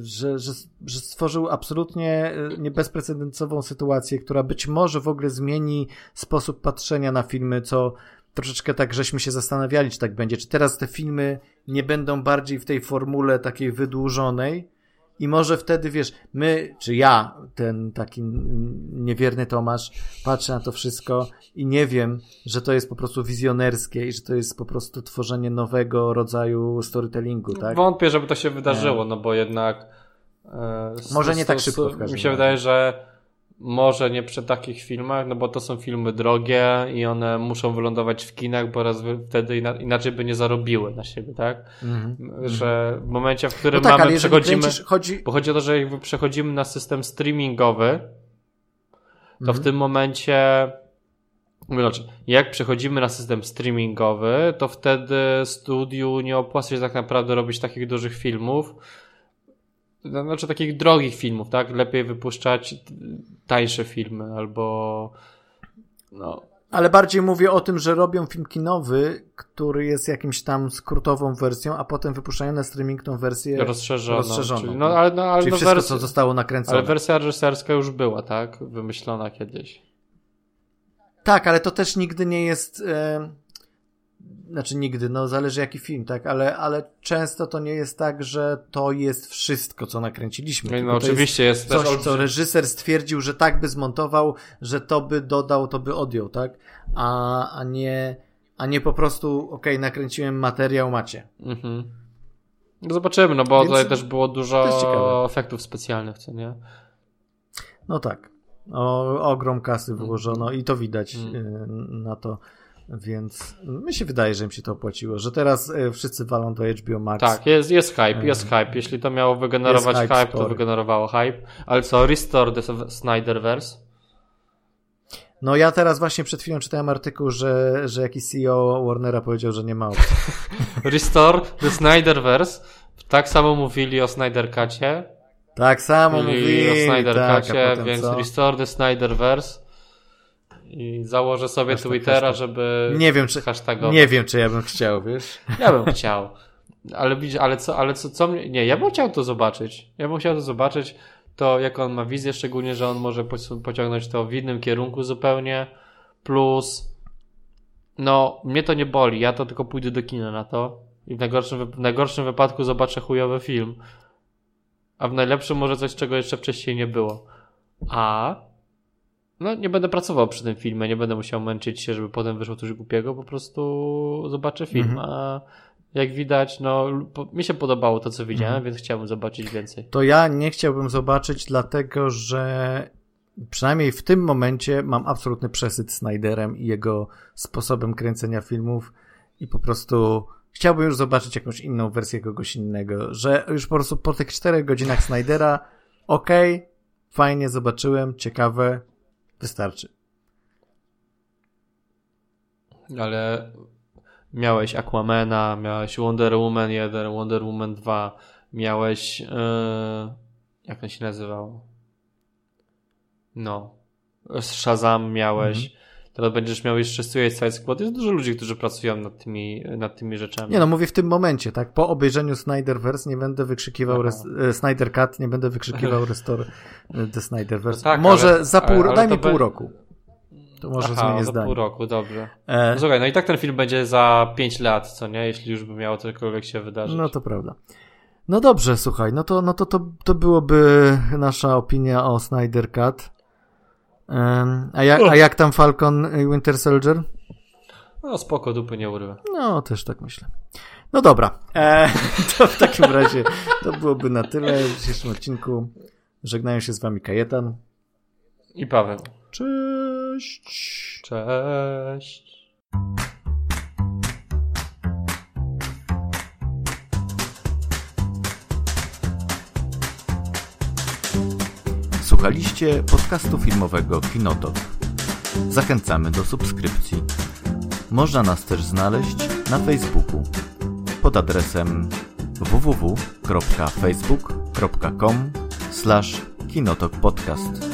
że, że, że stworzył absolutnie e, niebezprecedensową sytuację, która być może w ogóle zmieni sposób patrzenia na filmy, co troszeczkę tak żeśmy się zastanawiali, czy tak będzie. Czy teraz te filmy nie będą bardziej w tej formule takiej wydłużonej, i może wtedy, wiesz, my, czy ja, ten taki niewierny Tomasz, patrzę na to wszystko i nie wiem, że to jest po prostu wizjonerskie i że to jest po prostu tworzenie nowego rodzaju storytellingu, tak? Wątpię, żeby to się wydarzyło, no bo jednak. E, może nie tak szybko. W mi się wydaje, że może nie przy takich filmach, no bo to są filmy drogie i one muszą wylądować w kinach, bo raz wtedy inaczej by nie zarobiły na siebie, tak? Mm -hmm. Że w momencie, w którym no tak, mamy, przechodzimy, chodzi... bo chodzi o to, że jak przechodzimy na system streamingowy, to mm -hmm. w tym momencie znaczy, jak przechodzimy na system streamingowy, to wtedy studiu nie opłaca się tak naprawdę robić takich dużych filmów, znaczy takich drogich filmów, tak? Lepiej wypuszczać tańsze filmy albo no. Ale bardziej mówię o tym, że robią film kinowy, który jest jakimś tam skrótową wersją, a potem wypuszczają na streaming tą wersję rozszerzoną. rozszerzoną czyli, no, ale, no, ale czyli no wszystko, wersja, co zostało nakręcone. Ale wersja reżyserska już była, tak? Wymyślona kiedyś. Tak, ale to też nigdy nie jest... E znaczy nigdy, no zależy jaki film, tak, ale, ale często to nie jest tak, że to jest wszystko, co nakręciliśmy. No, no oczywiście jest, jest coś, co reżyser stwierdził, że tak by zmontował, że to by dodał, to by odjął, tak, a, a nie, a nie po prostu, okej, okay, nakręciłem materiał, macie. Mhm. No zobaczymy, no bo Więc tutaj też było dużo efektów specjalnych, co nie? No tak. O, ogrom kasy włożono i to widać mm. na to. Więc mi się wydaje, że im się to opłaciło, że teraz e, wszyscy walą do HBO Max. Tak, jest, jest hype, jest hype. Jeśli to miało wygenerować hype, hype to wygenerowało hype. Ale co, Restore the Snyderverse? No ja teraz właśnie przed chwilą czytałem artykuł, że, że jakiś CEO Warnera powiedział, że nie ma opcji. (laughs) Restore the Snyderverse. Tak samo mówili o Snyder Cutie. Tak samo mówili, mówili o Snyder tak, Cutie, więc co? Restore the Snyderverse i założę sobie hashtag, Twittera, hashtag. żeby nie wiem, czy, hashtagować. Nie wiem, czy ja bym chciał, wiesz? Ja bym chciał. Ale ale co, ale co, co mnie, nie, ja bym chciał to zobaczyć. Ja bym chciał to zobaczyć, to jak on ma wizję, szczególnie, że on może pociągnąć to w innym kierunku zupełnie, plus no, mnie to nie boli, ja to tylko pójdę do kina na to i w najgorszym, w najgorszym wypadku zobaczę chujowy film, a w najlepszym może coś, czego jeszcze wcześniej nie było. A no, nie będę pracował przy tym filmie, nie będę musiał męczyć się, żeby potem wyszło coś głupiego, po prostu zobaczę film, mhm. a jak widać, no, mi się podobało to, co widziałem, mhm. więc chciałbym zobaczyć więcej. To ja nie chciałbym zobaczyć, dlatego że przynajmniej w tym momencie mam absolutny przesyt Snyderem i jego sposobem kręcenia filmów i po prostu chciałbym już zobaczyć jakąś inną wersję kogoś innego, że już po prostu po tych czterech godzinach Snydera, okej, okay, fajnie, zobaczyłem, ciekawe, wystarczy. Ale miałeś Aquamana, miałeś Wonder Woman 1, Wonder Woman 2, miałeś yy, jak on się nazywał? No. Shazam miałeś. Mhm. Teraz będziesz miał jeszcze Suicide Squad. Jest dużo ludzi, którzy pracują nad tymi, nad tymi rzeczami. Nie no, mówię w tym momencie, tak? Po obejrzeniu Snyderverse nie będę wykrzykiwał res, e, Snyder Cut, nie będę wykrzykiwał (laughs) Restore The Snyderverse. No tak, może ale, za pół, ale, daj mi pół roku. To może Aha, zmienię za zdanie. pół roku, dobrze. E... No słuchaj, no i tak ten film będzie za 5 lat, co nie? Jeśli już by miało cokolwiek się wydarzyć. No to prawda. No dobrze, słuchaj, no to, no to, to, to byłoby nasza opinia o Snyder Cut. A jak, a jak tam Falcon i Winter Soldier? No spoko, dupy nie urwę. No, też tak myślę. No dobra, e, (laughs) to w takim razie to byłoby na tyle w dzisiejszym odcinku. Żegnają się z wami Kajetan i Paweł. Cześć. Cześć. Słuchaliście podcastu filmowego Kinotok. Zachęcamy do subskrypcji. Można nas też znaleźć na Facebooku pod adresem www.facebook.com/kinotokpodcast.